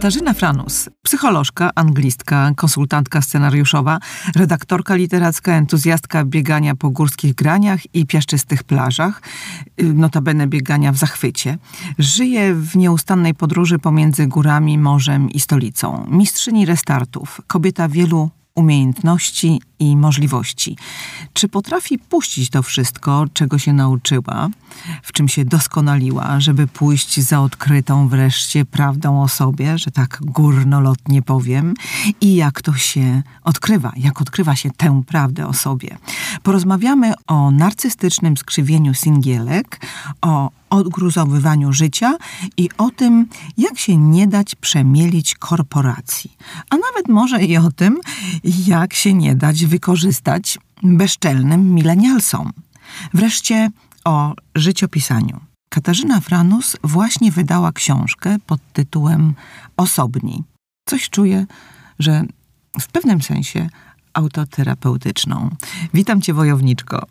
Katarzyna Franus, psycholożka, anglistka, konsultantka scenariuszowa, redaktorka literacka, entuzjastka biegania po górskich graniach i piaszczystych plażach, y, notabene biegania w zachwycie. Żyje w nieustannej podróży pomiędzy górami, morzem i stolicą. Mistrzyni restartów, kobieta wielu umiejętności i możliwości. Czy potrafi puścić to wszystko, czego się nauczyła, w czym się doskonaliła, żeby pójść za odkrytą wreszcie prawdą o sobie, że tak górnolotnie powiem, i jak to się odkrywa, jak odkrywa się tę prawdę o sobie. Porozmawiamy o narcystycznym skrzywieniu singielek, o odgruzowywaniu życia i o tym, jak się nie dać przemielić korporacji. A nawet może i o tym, jak się nie dać wykorzystać bezczelnym milenialsom. Wreszcie o życiopisaniu. Katarzyna Franus właśnie wydała książkę pod tytułem Osobni. Coś czuję, że w pewnym sensie autoterapeutyczną. Witam cię, wojowniczko.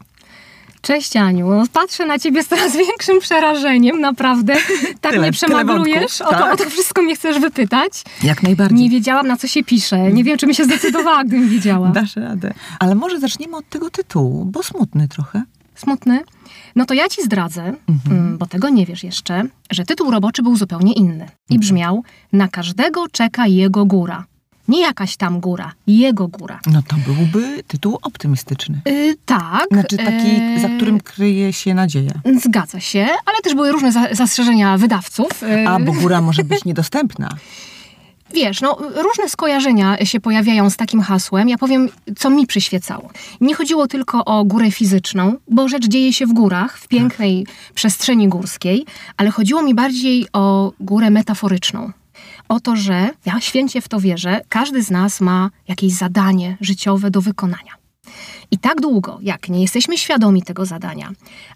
Cześć Aniu, patrzę na ciebie z coraz większym przerażeniem, naprawdę. Tak tyle, mnie przemaglujesz, o, to, tak? o to wszystko mnie chcesz wypytać. Jak najbardziej. Nie wiedziałam na co się pisze, nie wiem czy bym się zdecydowała, gdybym wiedziała. Dasz radę. Ale może zaczniemy od tego tytułu, bo smutny trochę. Smutny? No to ja ci zdradzę, mhm. Mm, bo tego nie wiesz jeszcze, że tytuł roboczy był zupełnie inny i mhm. brzmiał Na każdego czeka jego góra. Nie jakaś tam góra, jego góra. No to byłby tytuł optymistyczny. Yy, tak. Znaczy taki, yy, za którym kryje się nadzieja. Zgadza się, ale też były różne za zastrzeżenia wydawców. Yy. A, bo góra może być niedostępna. Wiesz, no, różne skojarzenia się pojawiają z takim hasłem. Ja powiem, co mi przyświecało. Nie chodziło tylko o górę fizyczną, bo rzecz dzieje się w górach, w pięknej przestrzeni górskiej, ale chodziło mi bardziej o górę metaforyczną o to, że ja święcie w to wierzę, każdy z nas ma jakieś zadanie życiowe do wykonania. I tak długo, jak nie jesteśmy świadomi tego zadania,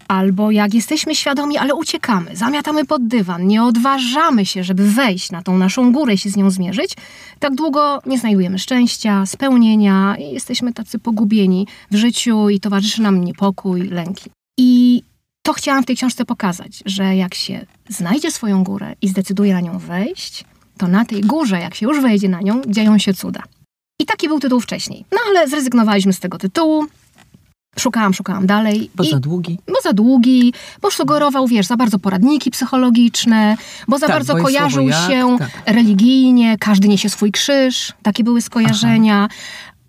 albo jak jesteśmy świadomi, ale uciekamy, zamiatamy pod dywan, nie odważamy się, żeby wejść na tą naszą górę i się z nią zmierzyć, tak długo nie znajdujemy szczęścia, spełnienia i jesteśmy tacy pogubieni w życiu i towarzyszy nam niepokój, lęki. I to chciałam w tej książce pokazać, że jak się znajdzie swoją górę i zdecyduje na nią wejść, to na tej górze, jak się już wejdzie na nią, dzieją się cuda. I taki był tytuł wcześniej. No ale zrezygnowaliśmy z tego tytułu. Szukałam, szukałam dalej. Bo i, za długi. Bo za długi, bo sugerował, wiesz, za bardzo poradniki psychologiczne, bo za tak, bardzo bo kojarzył jak, się tak. religijnie, każdy niesie swój krzyż, takie były skojarzenia. Aha.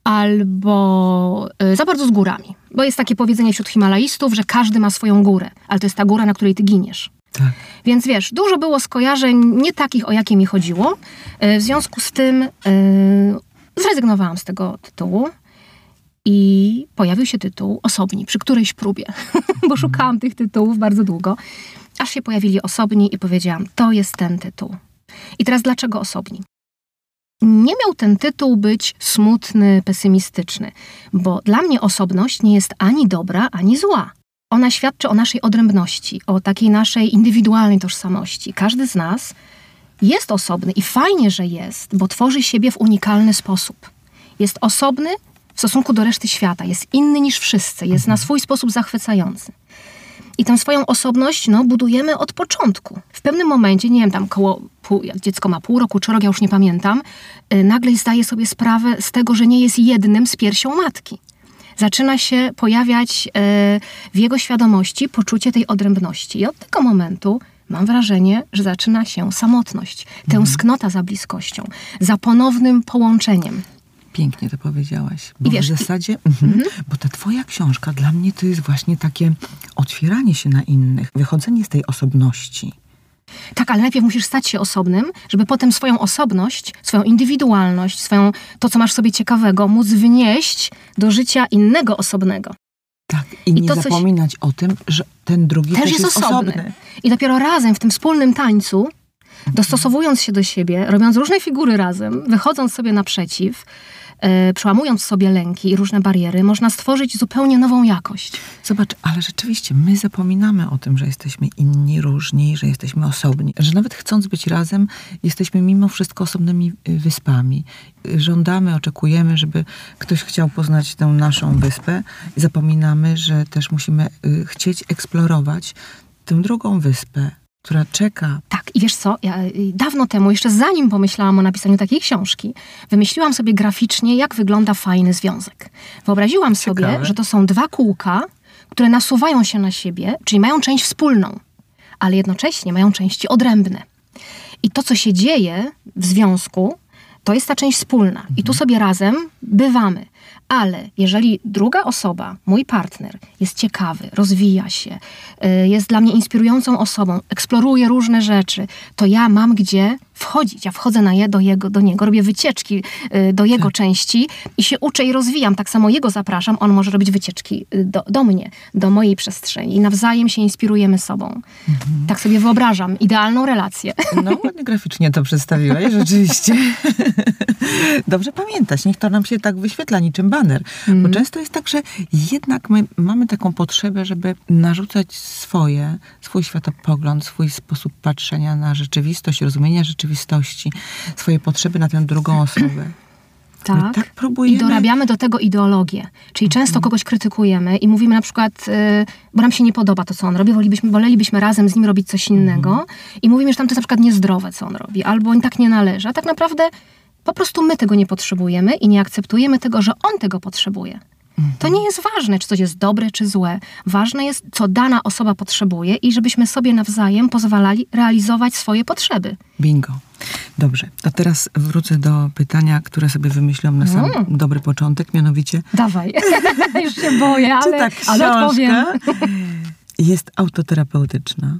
Albo y, za bardzo z górami. Bo jest takie powiedzenie wśród Himalajstów, że każdy ma swoją górę, ale to jest ta góra, na której ty giniesz. Tak. Więc wiesz, dużo było skojarzeń, nie takich, o jakie mi chodziło. E, w związku z tym yy, zrezygnowałam z tego tytułu. I pojawił się tytuł Osobni przy którejś próbie, bo szukałam tych tytułów bardzo długo, aż się pojawili Osobni i powiedziałam, to jest ten tytuł. I teraz dlaczego Osobni? Nie miał ten tytuł być smutny, pesymistyczny, bo dla mnie osobność nie jest ani dobra, ani zła ona świadczy o naszej odrębności, o takiej naszej indywidualnej tożsamości. Każdy z nas jest osobny i fajnie, że jest, bo tworzy siebie w unikalny sposób. Jest osobny w stosunku do reszty świata, jest inny niż wszyscy, jest na swój sposób zachwycający. I tę swoją osobność no, budujemy od początku. W pewnym momencie, nie wiem, tam koło, pół, dziecko ma pół roku czy rok, ja już nie pamiętam, yy, nagle zdaje sobie sprawę z tego, że nie jest jednym z piersią matki zaczyna się pojawiać e, w jego świadomości poczucie tej odrębności. I od tego momentu mam wrażenie, że zaczyna się samotność, tęsknota za bliskością, za ponownym połączeniem. Pięknie to powiedziałaś. Bo I wiesz, w zasadzie, i... Mhm, mhm. bo ta twoja książka dla mnie to jest właśnie takie otwieranie się na innych, wychodzenie z tej osobności. Tak, ale najpierw musisz stać się osobnym, żeby potem swoją osobność, swoją indywidualność, swoją, to, co masz sobie ciekawego, móc wnieść do życia innego osobnego. Tak, i, I nie zapominać coś... o tym, że ten drugi też, też jest, jest osobny. osobny. I dopiero razem w tym wspólnym tańcu, dostosowując się do siebie, robiąc różne figury razem, wychodząc sobie naprzeciw, przełamując sobie lęki i różne bariery, można stworzyć zupełnie nową jakość. Zobacz, ale rzeczywiście my zapominamy o tym, że jesteśmy inni, różni, że jesteśmy osobni, że nawet chcąc być razem, jesteśmy mimo wszystko osobnymi y, wyspami. Żądamy, oczekujemy, żeby ktoś chciał poznać tę naszą wyspę zapominamy, że też musimy y, chcieć eksplorować tę drugą wyspę, która czeka. Tak, i wiesz co, ja y, dawno temu, jeszcze zanim pomyślałam o napisaniu takiej książki, wymyśliłam sobie graficznie, jak wygląda fajny związek. Wyobraziłam Ciekawe. sobie, że to są dwa kółka, które nasuwają się na siebie, czyli mają część wspólną, ale jednocześnie mają części odrębne. I to, co się dzieje w związku, to jest ta część wspólna. I tu mhm. sobie razem bywamy. Ale jeżeli druga osoba, mój partner, jest ciekawy, rozwija się, y, jest dla mnie inspirującą osobą, eksploruje różne rzeczy, to ja mam gdzie wchodzić. Ja wchodzę na je, do, jego, do niego, robię wycieczki y, do jego tak. części i się uczę i rozwijam. Tak samo jego zapraszam, on może robić wycieczki y, do, do mnie, do mojej przestrzeni. I nawzajem się inspirujemy sobą. Mhm. Tak sobie wyobrażam idealną relację. No, ładnie graficznie to przedstawiłaś, rzeczywiście. Dobrze pamiętać, niech to nam się tak wyświetla niczym baner. Mhm. Bo często jest tak, że jednak my mamy taką potrzebę, żeby narzucać swoje, swój światopogląd, swój sposób patrzenia na rzeczywistość, rozumienia rzeczywistości rzeczywistości, swoje potrzeby na tę drugą osobę. Tak. tak próbujemy... I dorabiamy do tego ideologię. Czyli często kogoś krytykujemy i mówimy na przykład, yy, bo nam się nie podoba to, co on robi, wolelibyśmy, wolelibyśmy razem z nim robić coś innego mhm. i mówimy, że tam to jest na przykład niezdrowe, co on robi, albo on tak nie należy. A tak naprawdę po prostu my tego nie potrzebujemy i nie akceptujemy tego, że on tego potrzebuje. To nie jest ważne, czy coś jest dobre, czy złe. Ważne jest, co dana osoba potrzebuje i żebyśmy sobie nawzajem pozwalali realizować swoje potrzeby. Bingo. Dobrze, to teraz wrócę do pytania, które sobie wymyśliłam na sam mm. dobry początek, mianowicie... Dawaj, już się boję, ale, tak ale odpowiem. jest autoterapeutyczna?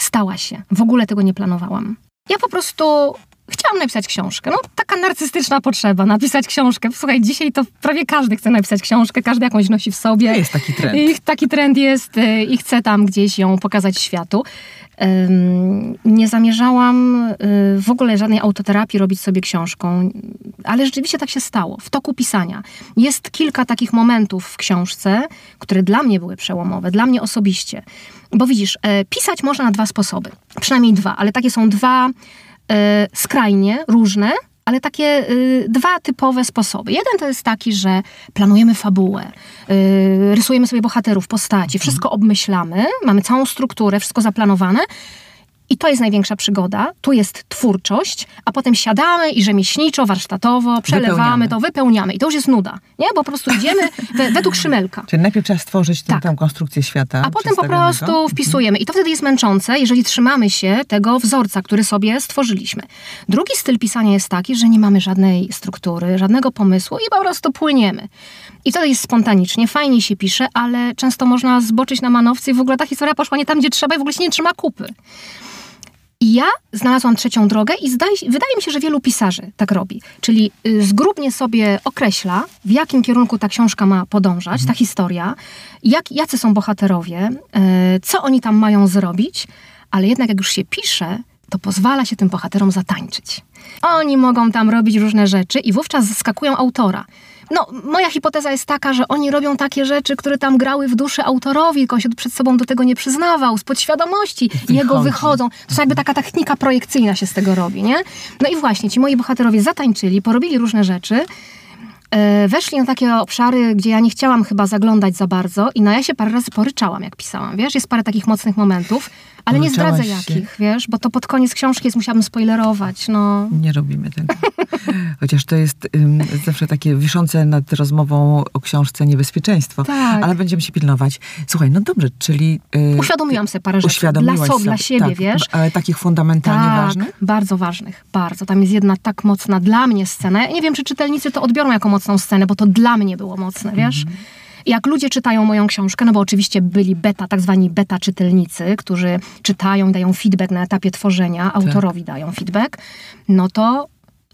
Stała się. W ogóle tego nie planowałam. Ja po prostu chciałam napisać książkę. No, taka narcystyczna potrzeba, napisać książkę. Słuchaj, dzisiaj to prawie każdy chce napisać książkę, każdy jakąś nosi w sobie. Jest taki trend. I taki trend jest y, i chce tam gdzieś ją pokazać światu. Nie zamierzałam y, w ogóle żadnej autoterapii robić sobie książką, ale rzeczywiście tak się stało. W toku pisania jest kilka takich momentów w książce, które dla mnie były przełomowe, dla mnie osobiście. Bo widzisz, e, pisać można na dwa sposoby. Przynajmniej dwa, ale takie są dwa skrajnie różne, ale takie y, dwa typowe sposoby. Jeden to jest taki, że planujemy fabułę, y, rysujemy sobie bohaterów, postaci, mhm. wszystko obmyślamy, mamy całą strukturę, wszystko zaplanowane i to jest największa przygoda. Tu jest twórczość, a potem siadamy i rzemieślniczo, warsztatowo przelewamy wypełniamy. to, wypełniamy. I to już jest nuda. Nie? Bo po prostu idziemy we, według szymelka. Czyli najpierw trzeba stworzyć tę, tak. konstrukcję świata. A potem po prostu mhm. wpisujemy. I to wtedy jest męczące, jeżeli trzymamy się tego wzorca, który sobie stworzyliśmy. Drugi styl pisania jest taki, że nie mamy żadnej struktury, żadnego pomysłu i po prostu płyniemy. I to jest spontanicznie, fajnie się pisze, ale często można zboczyć na manowce i w ogóle ta historia poszła nie tam, gdzie trzeba i w ogóle się nie trzyma kupy. I ja znalazłam trzecią drogę i zdaje, wydaje mi się, że wielu pisarzy tak robi. Czyli y, zgrubnie sobie określa, w jakim kierunku ta książka ma podążać, mhm. ta historia, jak, jacy są bohaterowie, y, co oni tam mają zrobić, ale jednak jak już się pisze, to pozwala się tym bohaterom zatańczyć. Oni mogą tam robić różne rzeczy i wówczas zaskakują autora. No, moja hipoteza jest taka, że oni robią takie rzeczy, które tam grały w duszy autorowi, tylko się przed sobą do tego nie przyznawał, z podświadomości jego wychodzą. To jakby taka technika projekcyjna się z tego robi, nie? No i właśnie, ci moi bohaterowie zatańczyli, porobili różne rzeczy, e, weszli na takie obszary, gdzie ja nie chciałam chyba zaglądać za bardzo i no ja się parę razy poryczałam, jak pisałam, wiesz? Jest parę takich mocnych momentów. Ale nie zdradzę się. jakich, wiesz, bo to pod koniec książki jest, musiałabym spoilerować, no. Nie robimy tego. Chociaż to jest um, zawsze takie wiszące nad rozmową o książce niebezpieczeństwo. Tak. Ale będziemy się pilnować. Słuchaj, no dobrze, czyli... Yy, Uświadomiłam sobie parę rzeczy. Dla, so, sobie, dla siebie, tak, wiesz. Ale takich fundamentalnie tak, ważnych? bardzo ważnych, bardzo. Tam jest jedna tak mocna dla mnie scena. Ja nie wiem, czy czytelnicy to odbiorą jako mocną scenę, bo to dla mnie było mocne, wiesz. -hmm jak ludzie czytają moją książkę, no bo oczywiście byli beta, tak zwani beta czytelnicy, którzy czytają, dają feedback na etapie tworzenia, tak. autorowi dają feedback, no to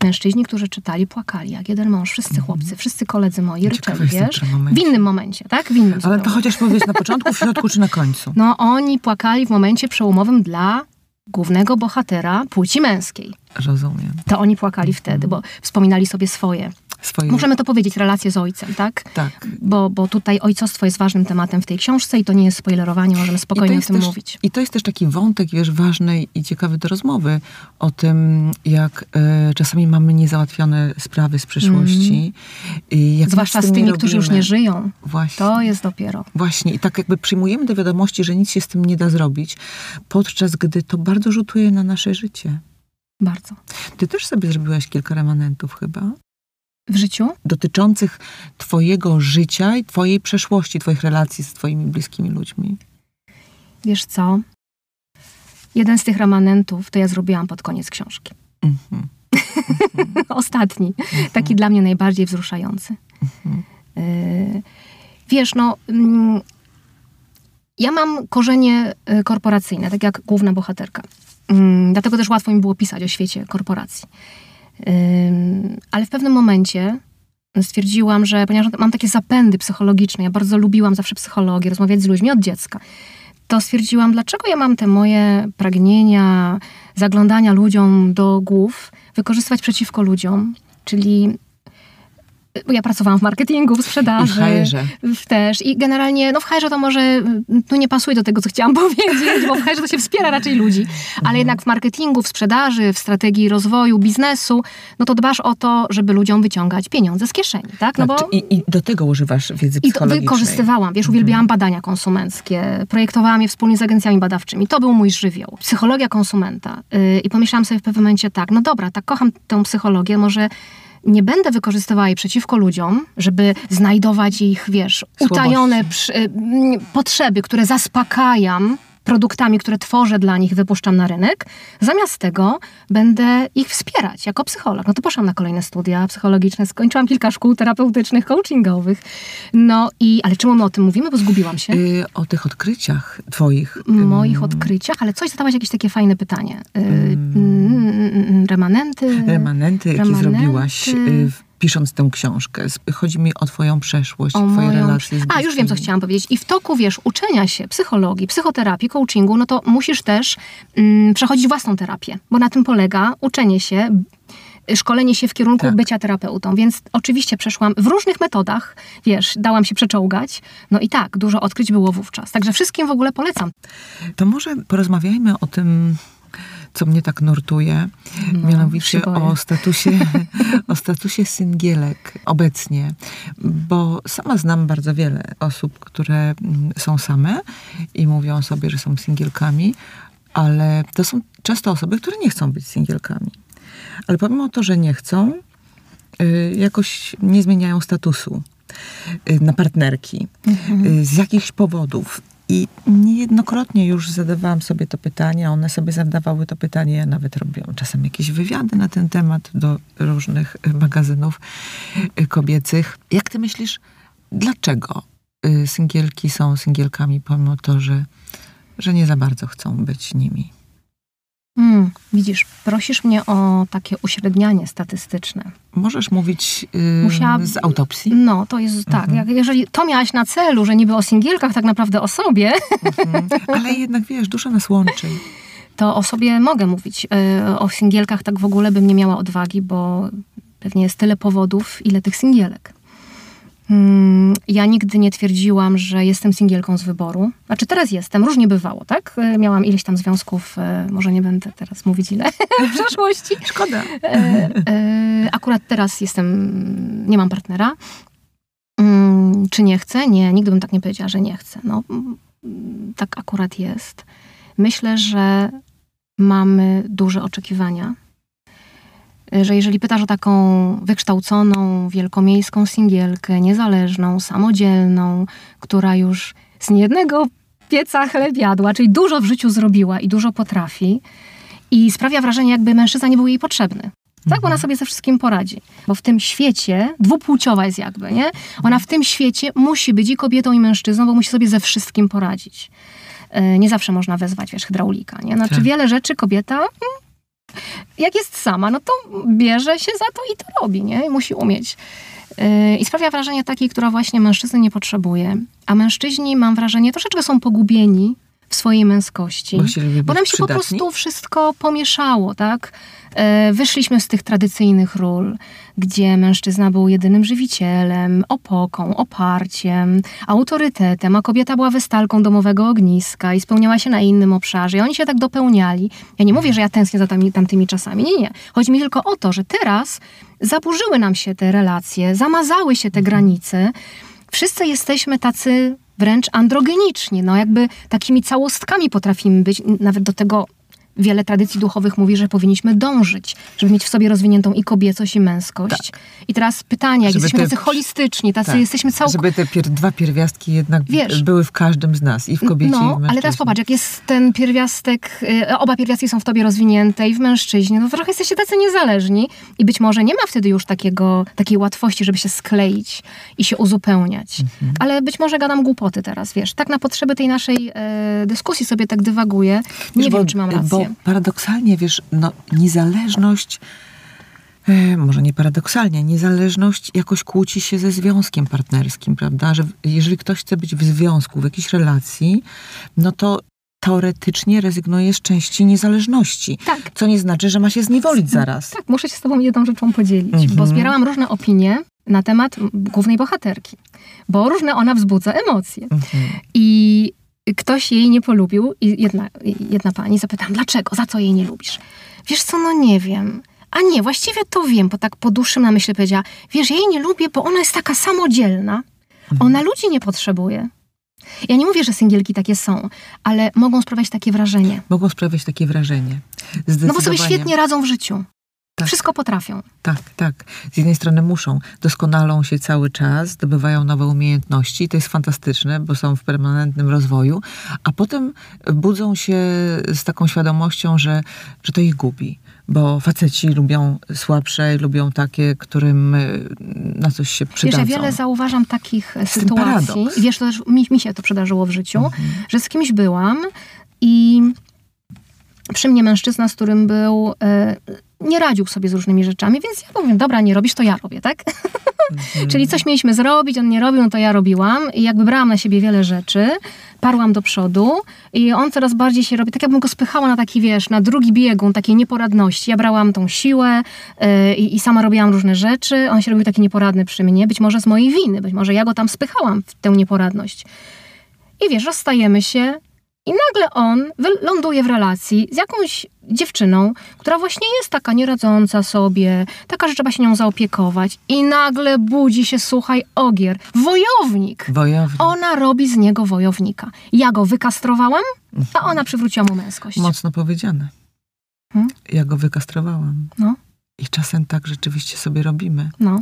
mężczyźni, którzy czytali, płakali, jak jeden mąż, wszyscy mhm. chłopcy, wszyscy koledzy moi ryczeli, wiesz? W innym momencie, tak? W innym Ale to chociaż powiedz na początku, w środku czy na końcu? No oni płakali w momencie przełomowym dla głównego bohatera płci męskiej. Rozumiem. To oni płakali mhm. wtedy, bo wspominali sobie swoje Swoje... Możemy to powiedzieć, relacje z ojcem, tak? Tak. Bo, bo tutaj ojcostwo jest ważnym tematem w tej książce i to nie jest spoilerowanie, możemy spokojnie o tym też, mówić. I to jest też taki wątek, wiesz, ważny i ciekawy do rozmowy o tym, jak e, czasami mamy niezałatwione sprawy z przeszłości. Mm. I jak Zwłaszcza z, z tymi, którzy już nie żyją. Właśnie. To jest dopiero. Właśnie. I tak jakby przyjmujemy do wiadomości, że nic się z tym nie da zrobić, podczas gdy to bardzo rzutuje na nasze życie. Bardzo. Ty też sobie zrobiłaś kilka remanentów chyba? w życiu? Dotyczących Twojego życia i Twojej przeszłości, Twoich relacji z Twoimi bliskimi ludźmi. Wiesz co? Jeden z tych remanentów to ja zrobiłam pod koniec książki. Mm-hmm. Ostatni. Mm-hmm. Taki dla mnie najbardziej wzruszający. Mm-hmm. Y- wiesz, no. Mm, ja mam korzenie y, korporacyjne, tak jak główna bohaterka. Mm, dlatego też łatwo mi było pisać o świecie korporacji. Ale w pewnym momencie stwierdziłam, że ponieważ mam takie zapędy psychologiczne, ja bardzo lubiłam zawsze psychologię, rozmawiać z ludźmi od dziecka, to stwierdziłam, dlaczego ja mam te moje pragnienia, zaglądania ludziom do głów wykorzystywać przeciwko ludziom, czyli bo ja pracowałam w marketingu, w sprzedaży. I w Też. I generalnie, no w HR to może, tu nie pasuje do tego, co chciałam powiedzieć, bo w HR to się wspiera raczej ludzi. Ale mhm. jednak w marketingu, w sprzedaży, w strategii rozwoju biznesu, no to dbasz o to, żeby ludziom wyciągać pieniądze z kieszeni, tak? No bo... I, I, do tego używasz wiedzy. I to wykorzystywałam, wiesz, uwielbiałam mhm. badania konsumenckie, projektowałam je wspólnie z agencjami badawczymi. To był mój żywioł. Psychologia konsumenta. Yy, I pomyślałam sobie w pewnym momencie tak, no dobra, tak kocham tę psychologię, może nie będę wykorzystywała jej przeciwko ludziom, żeby znajdować ich, wiesz, utajone przy, potrzeby, które zaspokajam produktami, które tworzę dla nich, wypuszczam na rynek. Zamiast tego będę ich wspierać jako psycholog. No to poszłam na kolejne studia psychologiczne, skończyłam kilka szkół terapeutycznych, coachingowych. No i, ale czemu my o tym mówimy, bo zgubiłam się? Yy, o tych odkryciach twoich. Moich odkryciach, ale coś zadałaś jakieś takie fajne pytanie. Yy, remanenty. Remanenty, jakie remanenty. zrobiłaś yy, pisząc tę książkę? Chodzi mi o twoją przeszłość, o twoje moją... relacje z A, już wiem, co chciałam powiedzieć. I w toku, wiesz, uczenia się psychologii, psychoterapii, coachingu, no to musisz też mm, przechodzić własną terapię, bo na tym polega uczenie się szkolenie się w kierunku tak. bycia terapeutą, więc oczywiście przeszłam w różnych metodach, wiesz, dałam się przeczołgać, no i tak, dużo odkryć było wówczas. Także wszystkim w ogóle polecam. To może porozmawiajmy o tym co mnie tak nurtuje, no, mianowicie o statusie, o statusie singielek obecnie, bo sama znam bardzo wiele osób, które mm, są same i mówią sobie, że są singielkami, ale to są często osoby, które nie chcą być singielkami. Ale pomimo to, że nie chcą, y, jakoś nie zmieniają statusu y, na partnerki mhm. Y, z jakichś powodów. I niejednokrotnie już zadawałam sobie to pytanie, one sobie zadawały to pytanie, ja nawet robiłam czasem jakieś wywiady na ten temat do różnych y, magazynów y, kobiecych. Jak ty myślisz, dlaczego y, singielki są singielkami, pomimo to, że, że nie za bardzo chcą być nimi? Hmm, widzisz, prosisz mnie o takie uśrednianie statystyczne. Możesz mówić yy, z autopsji? No, to jest tak. mhm. tak. Jak, jeżeli to miałaś na celu, że niby o singielkach, tak naprawdę o sobie. Mhm. Ale jednak wiesz, dusza nas łączy. To o sobie mogę mówić. Yy, o singielkach tak w ogóle bym nie miała odwagi, bo pewnie jest tyle powodów, ile tych singielek. Mm, ja nigdy nie twierdziłam, że jestem singielką z wyboru. Znaczy teraz jestem, różnie bywało, tak? E, miałam ileś tam związków, e, może nie będę teraz mówić ile w przeszłości. Szkoda. E, akurat teraz jestem, nie mam partnera. Mm, czy nie chcę? Nie, nigdy bym tak nie powiedziała, że nie chcę. No, mm, tak akurat jest. Myślę, że mamy duże oczekiwania że jeżeli pytasz o taką wykształconą, wielkomiejską singielkę, niezależną, samodzielną, która już z niejednego pieca chleb jadła, czyli dużo w życiu zrobiła i dużo potrafi i sprawia wrażenie, jakby mężczyzna nie był jej potrzebny. Tak, bo ona mhm. sobie ze wszystkim poradzi. Bo w tym świecie, dwupłciowa jest jakby, nie? Ona w tym świecie musi być i kobietą, i mężczyzną, bo musi sobie ze wszystkim poradzić. E, nie zawsze można wezwać, wiesz, hydraulika, nie? Znaczy tak. wiele rzeczy kobieta hmm, jak jest sama, no to bierze się za to i to robi, nie? I musi umieć. Yy, I sprawia wrażenie takiej, która właśnie mężczyzny nie potrzebuje. A mężczyźni, mam wrażenie, troszeczkę są pogubieni w w swojej męskości. Bo, bo nam się przydatni? po prostu wszystko pomieszało, tak? E, wyszliśmy z tych tradycyjnych ról, gdzie mężczyzna był jedynym żywicielem, opoką, oparciem, autorytetem, a kobieta była wystalką domowego ogniska i spełniała się na innym obszarze. I oni się tak dopełniali. Ja nie mówię, że ja tęsknię za tamtymi, tamtymi czasami. Nie, nie. Chodzi mi tylko o to, że teraz zaburzyły nam się te relacje, zamazały się te granice. Wszyscy jesteśmy tacy wręcz androgeniczni, no jakby takimi całostkami potrafimy być, nawet do tego wiele tradycji duchowych mówi, że powinniśmy dążyć, żeby mieć w sobie rozwiniętą i kobiecość, i męskość. Tak. I teraz pytanie, jak żeby jesteśmy te, tacy holistyczni, tacy tak, jesteśmy całkowicie... Żeby te pier dwa pierwiastki jednak Wiesz, były w każdym z nas, i w kobiecie, no, i w mężczyźnie. ale teraz popatrz, jak jest ten pierwiastek, y, oba pierwiastki są w tobie rozwinięte i w mężczyźnie, no trochę jesteście tacy niezależni i być może nie ma wtedy już takiego, takiej łatwości, żeby się skleić i się uzupełniać. Mhm. Ale być może gadam głupoty teraz, wiesz. Tak na potrzeby tej naszej e, dyskusji sobie tak dywaguję. Nie wiesz, wiem, bo, czy mam rację. Bo paradoksalnie, wiesz, no, niezależność, e, może nie paradoksalnie, niezależność jakoś kłóci się ze związkiem partnerskim, prawda? Że jeżeli ktoś chce być w związku, w jakiejś relacji, no to teoretycznie rezygnuje z części niezależności. Tak. Co nie znaczy, że ma się zniewolić zaraz. Tak, muszę się z tobą jedną rzeczą podzielić, mhm. bo zbierałam różne opinie na temat głównej bohaterki, bo różne ona wzbudza emocje. Mhm. I ktoś jej nie polubił i jedna, jedna pani zapytała, dlaczego, za co jej nie lubisz? Wiesz co, no nie wiem. A nie, właściwie to wiem, bo tak po dłuższym namyśle powiedziała, wiesz, ja jej nie lubię, bo ona jest taka samodzielna. Mhm. Ona ludzi nie potrzebuje. Ja nie mówię, że singielki takie są, ale mogą sprawiać takie wrażenie. Mogą sprawiać takie wrażenie. No bo sobie świetnie radzą w życiu. Tak. Wszystko potrafią. Tak, tak. Z jednej strony muszą, doskonalą się cały czas, zdobywają nowe umiejętności, to jest fantastyczne, bo są w permanentnym rozwoju, a potem budzą się z taką świadomością, że, że to ich gubi. Bo faceci lubią słabsze, lubią takie, którym y, na coś się przydadzą. Wiesz, ja wiele zauważam takich z sytuacji. Wiesz, to też mi, mi, się to przydarzyło w życiu, mhm. że z kimś byłam i przy mnie mężczyzna, z którym był, e, nie radził sobie z różnymi rzeczami, więc ja powiem, dobra, nie robisz, to ja robię, tak? Mhm. Czyli coś mieliśmy zrobić, on nie robił, no to ja robiłam i jakby brałam na siebie wiele rzeczy, parłam do przodu i on coraz bardziej się robi, tak jakbym go spychała na taki, wiesz, na drugi biegun takiej nieporadności. Ja brałam tą siłę yy, i sama robiłam różne rzeczy, on się robił taki nieporadny przy mnie, być może z mojej winy, być może ja go tam spychałam w tę nieporadność. I wiesz, rozstajemy się, i nagle on ląduje w relacji z jakąś dziewczyną, która właśnie jest taka nieradząca sobie, taka, że trzeba się nią zaopiekować. I nagle budzi się, słuchaj, ogier. Wojownik. Wojownik. Ona robi z niego wojownika. Ja go wykastrowałam, a ona przywróciła mu męskość. Mocno powiedziane. Hmm? Ja go wykastrowałam. No. I czasem tak rzeczywiście sobie robimy. No.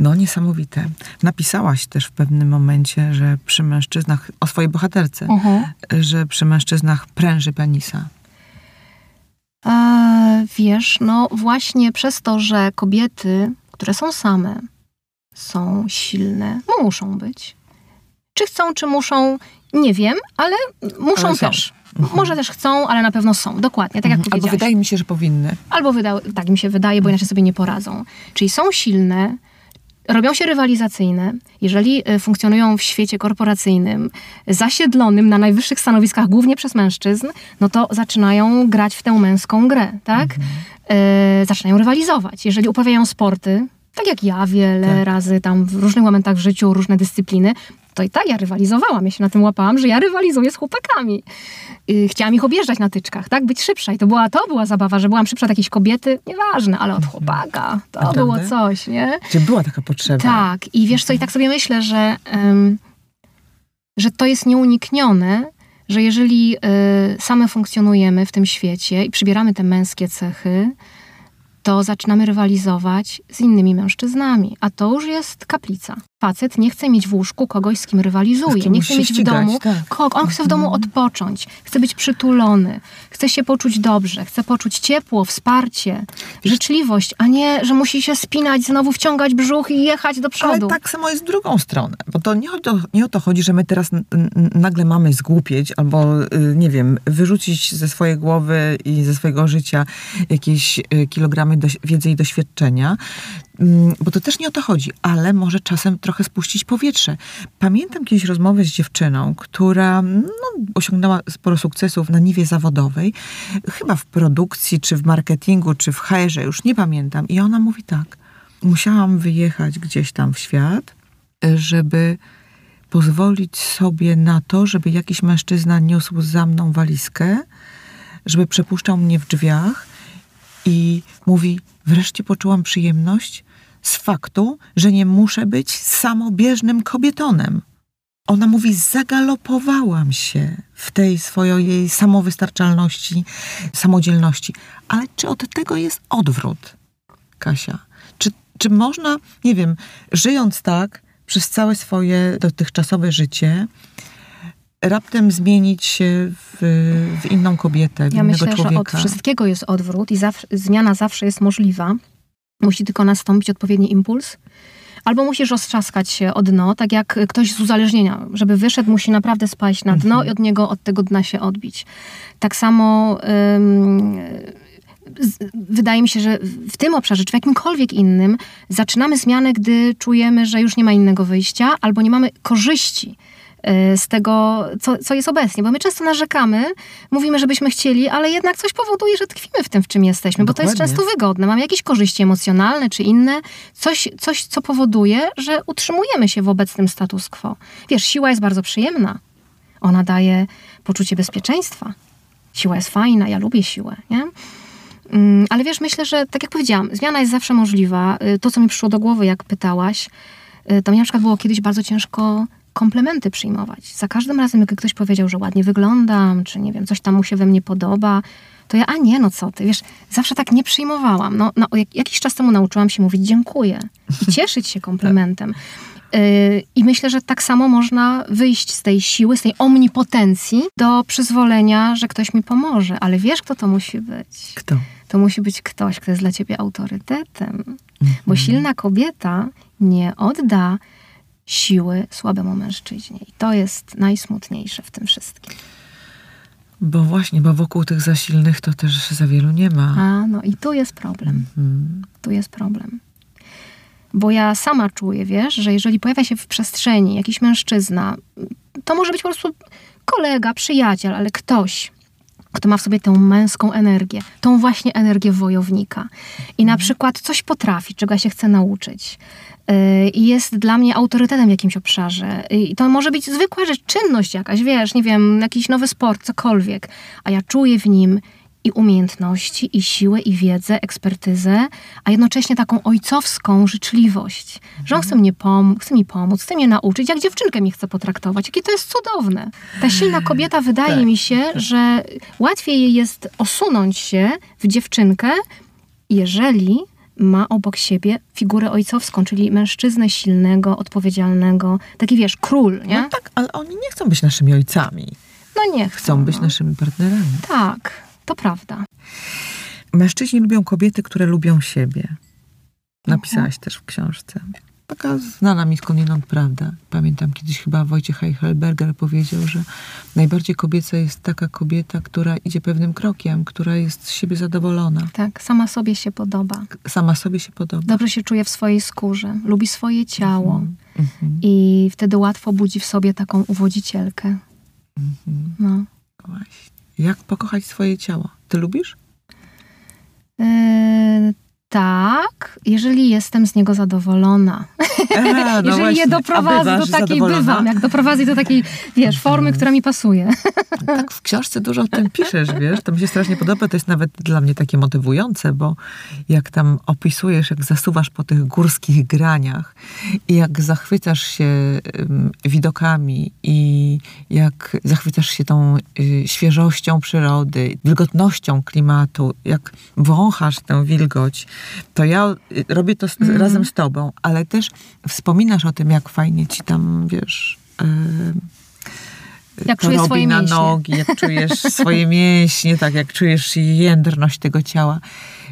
No, niesamowite. Napisałaś też w pewnym momencie, że przy mężczyznach, o swojej bohaterce, uh-huh. że przy mężczyznach pręży penisa. E, wiesz, no właśnie przez to, że kobiety, które są same, są silne, no muszą być. Czy chcą, czy muszą, nie wiem, ale muszą ale też. Mhm. Może też chcą, ale na pewno są. Dokładnie, tak jak mhm. Albo wydaje mi się, że powinny. Albo wyda- tak mi się wydaje, bo inaczej sobie nie poradzą. Czyli są silne, robią się rywalizacyjne, jeżeli e, funkcjonują w świecie korporacyjnym, zasiedlonym na najwyższych stanowiskach, głównie przez mężczyzn, no to zaczynają grać w tę męską grę, tak? Mhm. E, zaczynają rywalizować. Jeżeli uprawiają sporty, tak jak ja wiele tak. razy tam w różnych momentach w życiu, różne dyscypliny, to i tak ja rywalizowałam. Ja się na tym łapałam, że ja rywalizuję z chłopakami. Yy, chciałam ich objeżdżać na tyczkach, tak? Być szybsza. I to była, to była zabawa, że byłam szybsza od jakiejś kobiety. Nieważne, ale od chłopaka. To Naprawdę? było coś, nie? Czy była taka potrzeba? Tak. I wiesz co, i tak sobie myślę, że, um, że to jest nieuniknione, że jeżeli y, same funkcjonujemy w tym świecie i przybieramy te męskie cechy, to zaczynamy rywalizować z innymi mężczyznami, a to już jest kaplica. Facet nie chce mieć w łóżku kogoś, z kim rywalizuje, nie chce mieć w domu tak. on chce w domu mhm. odpocząć, chce być przytulony, chce się poczuć dobrze, chce poczuć ciepło, wsparcie, życzliwość, a nie, że musi się spinać, znowu wciągać brzuch i jechać do przodu. Ale tak samo jest w drugą stronę, bo to nie o to, nie o to chodzi, że my teraz nagle mamy zgłupieć albo, y, nie wiem, wyrzucić ze swojej głowy i ze swojego życia jakieś y, kilogramy wiedzy i doświadczenia, bo to też nie o to chodzi, ale może czasem trochę spuścić powietrze. Pamiętam kiedyś rozmowę z dziewczyną, która no, osiągnęła sporo sukcesów na niwie zawodowej, chyba w produkcji, czy w marketingu, czy w HR-ze, już nie pamiętam. I ona mówi tak, musiałam wyjechać gdzieś tam w świat, żeby pozwolić sobie na to, żeby jakiś mężczyzna niósł za mną walizkę, żeby przepuszczał mnie w drzwiach i mówi, wreszcie poczułam przyjemność z faktu, że nie muszę być samobieżnym kobietonem. Ona mówi, zagalopowałam się w tej swojej samowystarczalności, samodzielności. Ale czy od tego jest odwrót, Kasia? Czy, czy można, nie wiem, żyjąc tak przez całe swoje dotychczasowe życie, raptem zmienić się w, w inną kobietę, w ja innego myślę, człowieka? że od wszystkiego jest odwrót i zawsze, zmiana zawsze jest możliwa. Musi tylko nastąpić odpowiedni impuls. Albo musisz roztrzaskać się o dno, tak jak ktoś z uzależnienia. Żeby wyszedł, musi naprawdę spaść na dno mhm. i od niego, od tego dna się odbić. Tak samo ym, wydaje mi się, że w tym obszarze, czy w jakimkolwiek innym, zaczynamy zmianę, gdy czujemy, że już nie ma innego wyjścia, albo nie mamy korzyści z tego, co, co jest obecnie. Bo my często narzekamy, mówimy, żebyśmy chcieli, ale jednak coś powoduje, że tkwimy w tym, w czym jesteśmy, Dokładnie. bo to jest często wygodne. Mamy jakieś korzyści emocjonalne czy inne, coś, coś, co powoduje, że utrzymujemy się w obecnym status quo. Wiesz, siła jest bardzo przyjemna. Ona daje poczucie bezpieczeństwa. Siła jest fajna, ja lubię siłę, nie? Mm, ale wiesz, myślę, że tak jak powiedziałam, zmiana jest zawsze możliwa. Y, to, co mi przyszło do głowy, jak pytałaś, y, to mi na przykład było kiedyś bardzo ciężko komplementy przyjmować. Za każdym razem, jak ktoś powiedział, że ładnie wyglądam, czy nie wiem, coś tam mu się we mnie podoba, to ja, a nie, no co ty, wiesz, zawsze tak nie przyjmowałam. No, no jak, jakiś czas temu nauczyłam się mówić dziękuję i cieszyć się komplementem. Yy, I myślę, że tak samo można wyjść z tej siły, z tej omnipotencji do przyzwolenia, że ktoś mi pomoże. Ale wiesz, kto to musi być? Kto? To musi być ktoś, kto jest dla ciebie autorytetem. Mhm. Bo silna kobieta nie odda siły słabemu mężczyźnie. I to jest najsmutniejsze w tym wszystkim. Bo właśnie, bo wokół tych zasilnych to też za wielu nie ma. A, no i tu jest problem. Mhm. Tu jest problem. Bo ja sama czuję, wiesz, że jeżeli pojawia się w przestrzeni jakiś mężczyzna, to może być po prostu kolega, przyjaciel, ale ktoś, kto ma w sobie tę męską energię, tą właśnie energię wojownika i na mhm. przykład coś potrafi, czego się chce nauczyć, i jest dla mnie autorytetem w jakimś obszarze. I to może być zwykła rzecz, czynność jakaś, wiesz, nie wiem, jakiś nowy sport, cokolwiek, a ja czuję w nim i umiejętności, i siłę, i wiedzę, ekspertyzę, a jednocześnie taką ojcowską życzliwość, że on chce, mnie pom- chce mi pomóc, chce mnie nauczyć, jak dziewczynkę mi chce potraktować. Jakie to jest cudowne. Ta silna kobieta, wydaje tak. mi się, że łatwiej jej jest osunąć się w dziewczynkę, jeżeli ma obok siebie figurę ojcowską, czyli mężczyznę silnego, odpowiedzialnego, taki wiesz, król, nie? No tak, ale oni nie chcą być naszymi ojcami. No nie chcą. Chcą być no. naszymi partnerami. Tak, to prawda. Mężczyźni lubią kobiety, które lubią siebie. Napisałaś też w książce taka znana mi skądinąd prawda. Pamiętam kiedyś chyba Wojciech Heichelberger powiedział, że najbardziej kobieca jest taka kobieta, która idzie pewnym krokiem, która jest z siebie zadowolona. Tak, sama sobie się podoba. Sama sobie się podoba. Dobrze się czuje w swojej skórze, lubi swoje ciało mm -hmm. i wtedy łatwo budzi w sobie taką uwodzicielkę. -hmm. No. Właśnie. Jak pokochać swoje ciało? Ty lubisz? Yy, tak, jeżeli jestem z niego zadowolona. A, no jeżeli właśnie. je doprowadzę do takiej, bywam, jak doprowadzę do takiej, wiesz, formy, która mi pasuje. Tak, w książce dużo o tym piszesz, wiesz, to mi się strasznie podoba, to jest nawet dla mnie takie motywujące, bo jak tam opisujesz, jak zasuwasz po tych górskich graniach i jak zachwycasz się widokami i jak zachwycasz się tą y, świeżością przyrody, wilgotnością klimatu, jak wąchasz tę wilgoć, to ja robię to z, mm. razem z tobą, ale też wspominasz o tym, jak fajnie ci tam, wiesz... Yy, jak czujesz swoje na mięśnie. nogi, jak czujesz swoje mięśnie, tak, jak czujesz jędrność tego ciała.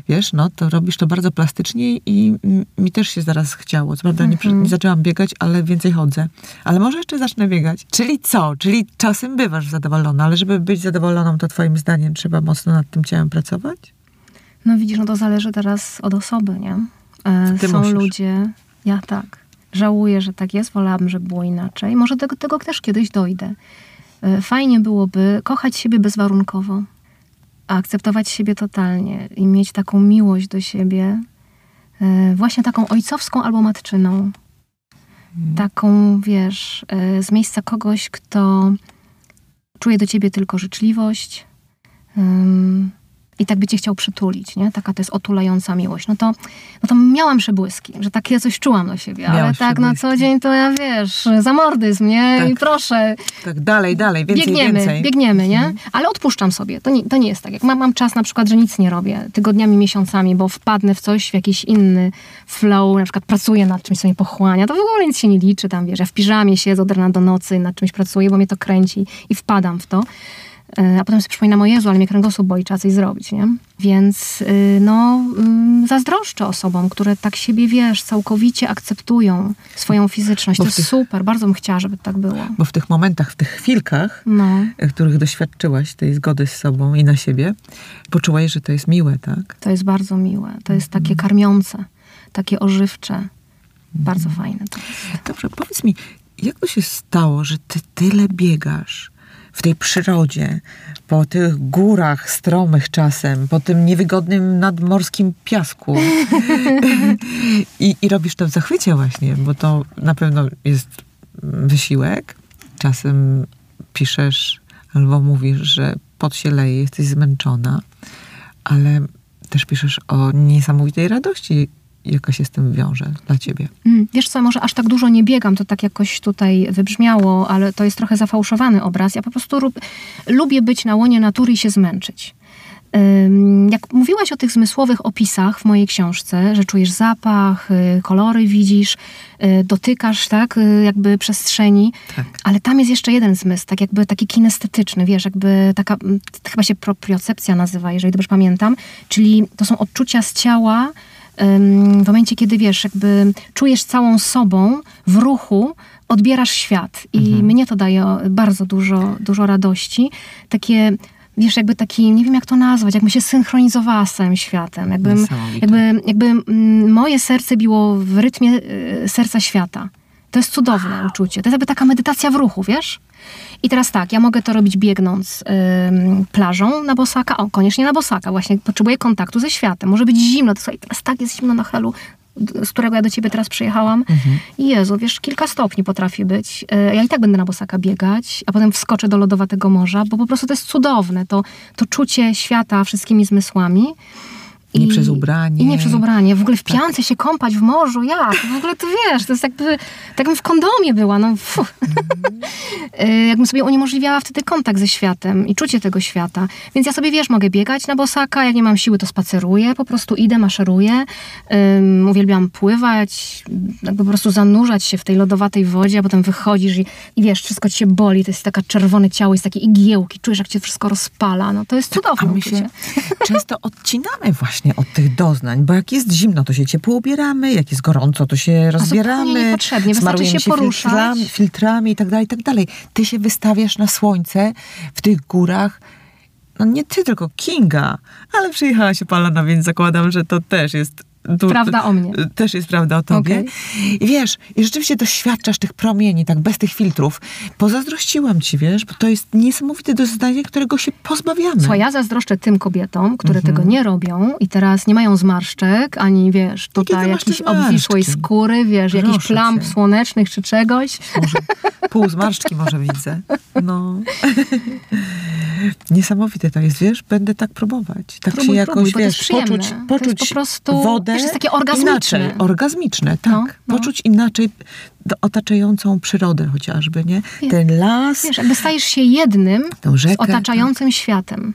Wiesz, no to robisz to bardzo plastycznie i mi też się zaraz chciało. Co prawda mm -hmm. nie, mhm. nie, zaczęłam biegać, ale więcej chodzę. Ale może jeszcze zacznę biegać. Czyli co? Czyli czasem bywasz zadowolona, ale żeby być zadowoloną, to twoim zdaniem trzeba mocno nad tym ciałem pracować? No widzisz, no to zależy teraz od osoby, nie? E, Ty Są musisz. ludzie, ja tak. Żałuję, że tak jest, wolałabym, żeby było inaczej. Może do tego też kiedyś dojdę. E, fajnie byłoby kochać siebie bezwarunkowo, akceptować siebie totalnie i mieć taką miłość do siebie, e, właśnie taką ojcowską albo matczyną. Hmm. Taką, wiesz, z miejsca kogoś, kto czuje do ciebie tylko życzliwość, i tak by cię chciał przytulić, nie? Taka to jest otulająca miłość. No to, no to miałam przebłyski, że takie coś czułam do siebie, ale tak na co dzień to ja, wiesz, zamordyzm, nie? Tak. I proszę. Tak, dalej, dalej, więcej, biegniemy, więcej. Biegniemy, nie? Mhm. Ale odpuszczam sobie. To nie, to nie jest tak. Jak mam, mam czas na przykład, że nic nie robię, tygodniami, miesiącami, bo wpadnę w coś, w jakiś inny flow, na przykład pracuję nad czymś, co mnie pochłania, to w ogóle nic się nie liczy tam, wiesz, ja w piżamie siedzę od rana do nocy nad czymś pracuję, bo mnie to kręci i wpadam w to. E, a potem sobie przypominam, o Jezu, ale mnie kręgosłup boi, trzeba coś zrobić, nie? Więc y, no, mm, zazdroszczę osobom, które tak siebie, wiesz, całkowicie akceptują swoją fizyczność. Bo to jest tych, super, bardzo bym chciała, żeby tak było. Bo w tych momentach, w tych chwilkach, no. E, których doświadczyłaś tej zgody z sobą i na siebie, poczułaś, że to jest miłe, tak? To jest bardzo miłe. To jest takie mhm. karmiące, takie ożywcze. Bardzo mhm. fajne to jest. Dobrze, powiedz mi, jak to się stało, że ty tyle biegasz? W tej przyrodzie, po tych górach stromych czasem, po tym niewygodnym nadmorskim piasku. I, I robisz to w zachwycie właśnie, bo to na pewno jest wysiłek. Czasem piszesz albo mówisz, że pot się leje, jesteś zmęczona, ale też piszesz o niesamowitej radości, jaka się z tym wiąże dla ciebie? Mm, wiesz co, może aż tak dużo nie biegam, to tak jakoś tutaj wybrzmiało, ale to jest trochę zafałszowany obraz. Ja po prostu lub, lubię być na łonie natury i się zmęczyć. Jak mówiłaś o tych zmysłowych opisach w mojej książce, że czujesz zapach, y, kolory widzisz, y, dotykasz, tak, y, jakby przestrzeni, tak. ale tam jest jeszcze jeden zmysł, tak jakby taki kinestetyczny, wiesz, jakby taka, chyba się propriocepcja nazywa, jeżeli dobrze pamiętam, czyli to są odczucia z ciała, w momencie, kiedy wiesz, jakby czujesz całą sobą w ruchu, odbierasz świat. I mhm. mnie to daje bardzo dużo, dużo radości. Takie wiesz, jakby taki, nie wiem jak to nazwać, jakbym się synchronizowała z całym światem. Jakbym, jakby, jakby mm, moje serce biło w rytmie y, serca świata. To jest cudowne uczucie. To jest jakby taka medytacja w ruchu, wiesz? I teraz tak, ja mogę to robić biegnąc ym, plażą na bosaka, o, koniecznie na bosaka, właśnie potrzebuję kontaktu ze światem. Może być zimno, to słuchaj, teraz tak jest zimno na helu, z którego ja do ciebie teraz przyjechałam. Mhm. Jezu, wiesz, kilka stopni potrafi być. Y, ja i tak będę na bosaka biegać, a potem wskoczę do lodowatego morza, bo po prostu to jest cudowne. To, to czucie świata wszystkimi zmysłami. I, nie przez ubranie. I nie przez ubranie. W ogóle w piance tak. się kąpać w morzu, jak? W ogóle to wiesz, to jest jakby, tak jakbym w kondomie była, no mm. jakbym sobie uniemożliwiała wtedy kontakt ze światem i czucie tego świata. Więc ja sobie, wiesz, mogę biegać na bosaka, jak nie mam siły, to spaceruję, po prostu idę, maszeruję. Um, uwielbiam pływać, jakby po prostu zanurzać się w tej lodowatej wodzie, a potem wychodzisz i, i wiesz, wszystko ci się boli, to jest taka czerwone ciało, jest takie igiełki, czujesz, jak cię wszystko rozpala. No to jest tak, cudowne a my się często odcinamy właśnie właśnie od tych doznań, bo jak jest zimno, to się ciepło ubieramy, jak jest gorąco, to się rozbieramy, niepotrzebnie, smarujemy się, się filtrami, filtrami i tak dalej, i tak dalej. Ty się wystawiasz na słońce w tych górach, no nie ty, tylko Kinga, ale przyjechała się Palana, więc zakładam, że to też jest tu, prawda o mnie. Też jest prawda o tobie. Okay. I wiesz, i rzeczywiście doświadczasz tych promieni, tak bez tych filtrów. Pozazdrościłam ci, wiesz, bo to jest niesamowite doznanie, którego się pozbawiamy. Co ja zazdroszczę tym kobietom, które tego mhm. nie robią i teraz nie mają zmarszczek, ani wiesz, tutaj jakiejś obwisłej skóry, wiesz, Proszę jakichś plamp cię. słonecznych czy czegoś. Może, pół zmarszczki może widzę. No. Niesamowite to jest, wiesz, będę tak próbować. Tak próbuj, się jakoś, próbuj, wiesz, poczuć, poczuć po prostu, wodę wiesz, jest takie orgazmiczne. Inaczej, orgazmiczne, tak. No, no. Poczuć inaczej otaczającą przyrodę chociażby, nie? Ten las. Wiesz, jakby stajesz się jednym rzekę, z otaczającym tak. światem.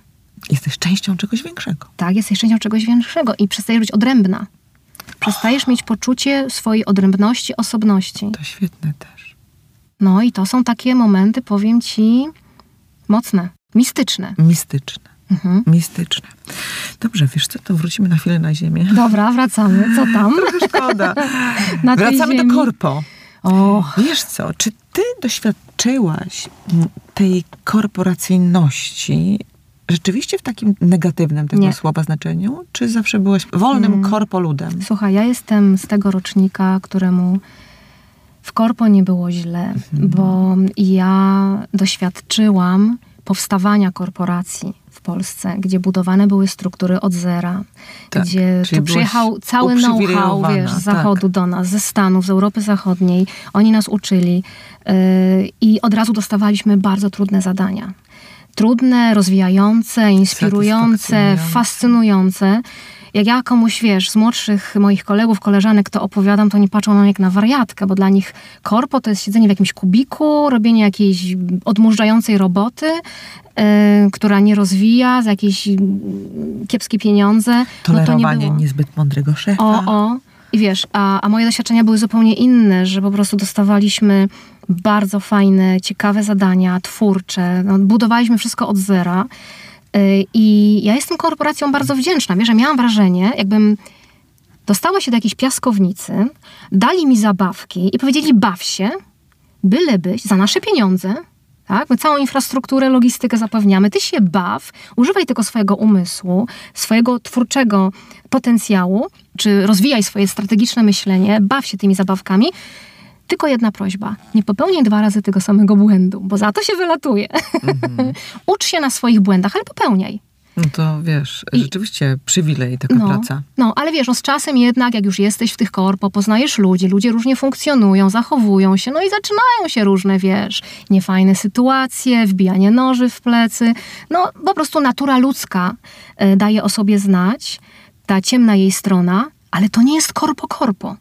Jesteś częścią czegoś większego. Tak, jesteś częścią czegoś większego i przestajesz być odrębna. Przestajesz oh. mieć poczucie swojej odrębności, osobności. To świetne też. No i to są takie momenty, powiem ci, mocne. Mistyczne. Mistyczne. Mhm. Mistyczne. Dobrze, wiesz co, to wrócimy na chwilę na ziemię. Dobra, wracamy. Co tam? Trochę szkoda. wracamy ziemi. do korpo. Oh. Wiesz co, czy ty doświadczyłaś tej korporacyjności, rzeczywiście w takim negatywnym tego Nie. słowa znaczeniu? Czy zawsze byłaś wolnym hmm. korpoludem? Słuchaj, ja jestem z tego rocznika, któremu w korpo nie było źle, mhm. bo ja doświadczyłam powstawania korporacji w Polsce, gdzie budowane były struktury od zera, tak, gdzie tu przyjechał cały know-how, wiesz, z tak. zachodu tak. do nas, ze Stanów, z Europy Zachodniej. Oni nas uczyli yy, i od razu dostawaliśmy bardzo trudne zadania. Trudne, rozwijające, inspirujące, fascynujące jak ja komuś, wiesz, z młodszych moich kolegów, koleżanek to opowiadam, to nie patrzą na mnie jak na wariatkę, bo dla nich korpo to jest siedzenie w jakimś kubiku, robienie jakiejś odmurzającej roboty, yy, która nie rozwija za jakieś kiepskie pieniądze. Tolerowanie no to nie było. niezbyt mądrego szefa. O, o. I wiesz, a, a moje doświadczenia były zupełnie inne, że po prostu dostawaliśmy bardzo fajne, ciekawe zadania, twórcze. No, budowaliśmy wszystko od zera. Y, I ja jestem korporacją bardzo wdzięczna. Wiesz, że miałam wrażenie, jakbym dostała się do jakiejś piaskownicy, dali mi zabawki i powiedzieli baw się, byle byś, za nasze pieniądze, tak? My całą infrastrukturę, logistykę zapewniamy. Ty się baw, używaj tylko swojego umysłu, swojego twórczego potencjału, czy rozwijaj swoje strategiczne myślenie, baw się tymi zabawkami. Tylko jedna prośba. Nie popełniaj dwa razy tego samego błędu, bo za to się wylatuje. Mhm. Ucz się na swoich błędach, ale popełniaj. No to wiesz, I, rzeczywiście przywilej taka no, praca. No, ale wiesz, no z czasem jednak, jak już jesteś w tych korpo, poznajesz ludzi, ludzie różnie funkcjonują, zachowują się, no i zaczynają się różne, wiesz, niefajne sytuacje, wbijanie noży w plecy. No, po prostu natura ludzka y, daje o sobie znać, ta ciemna jej strona, ale to nie jest korpo-korpo.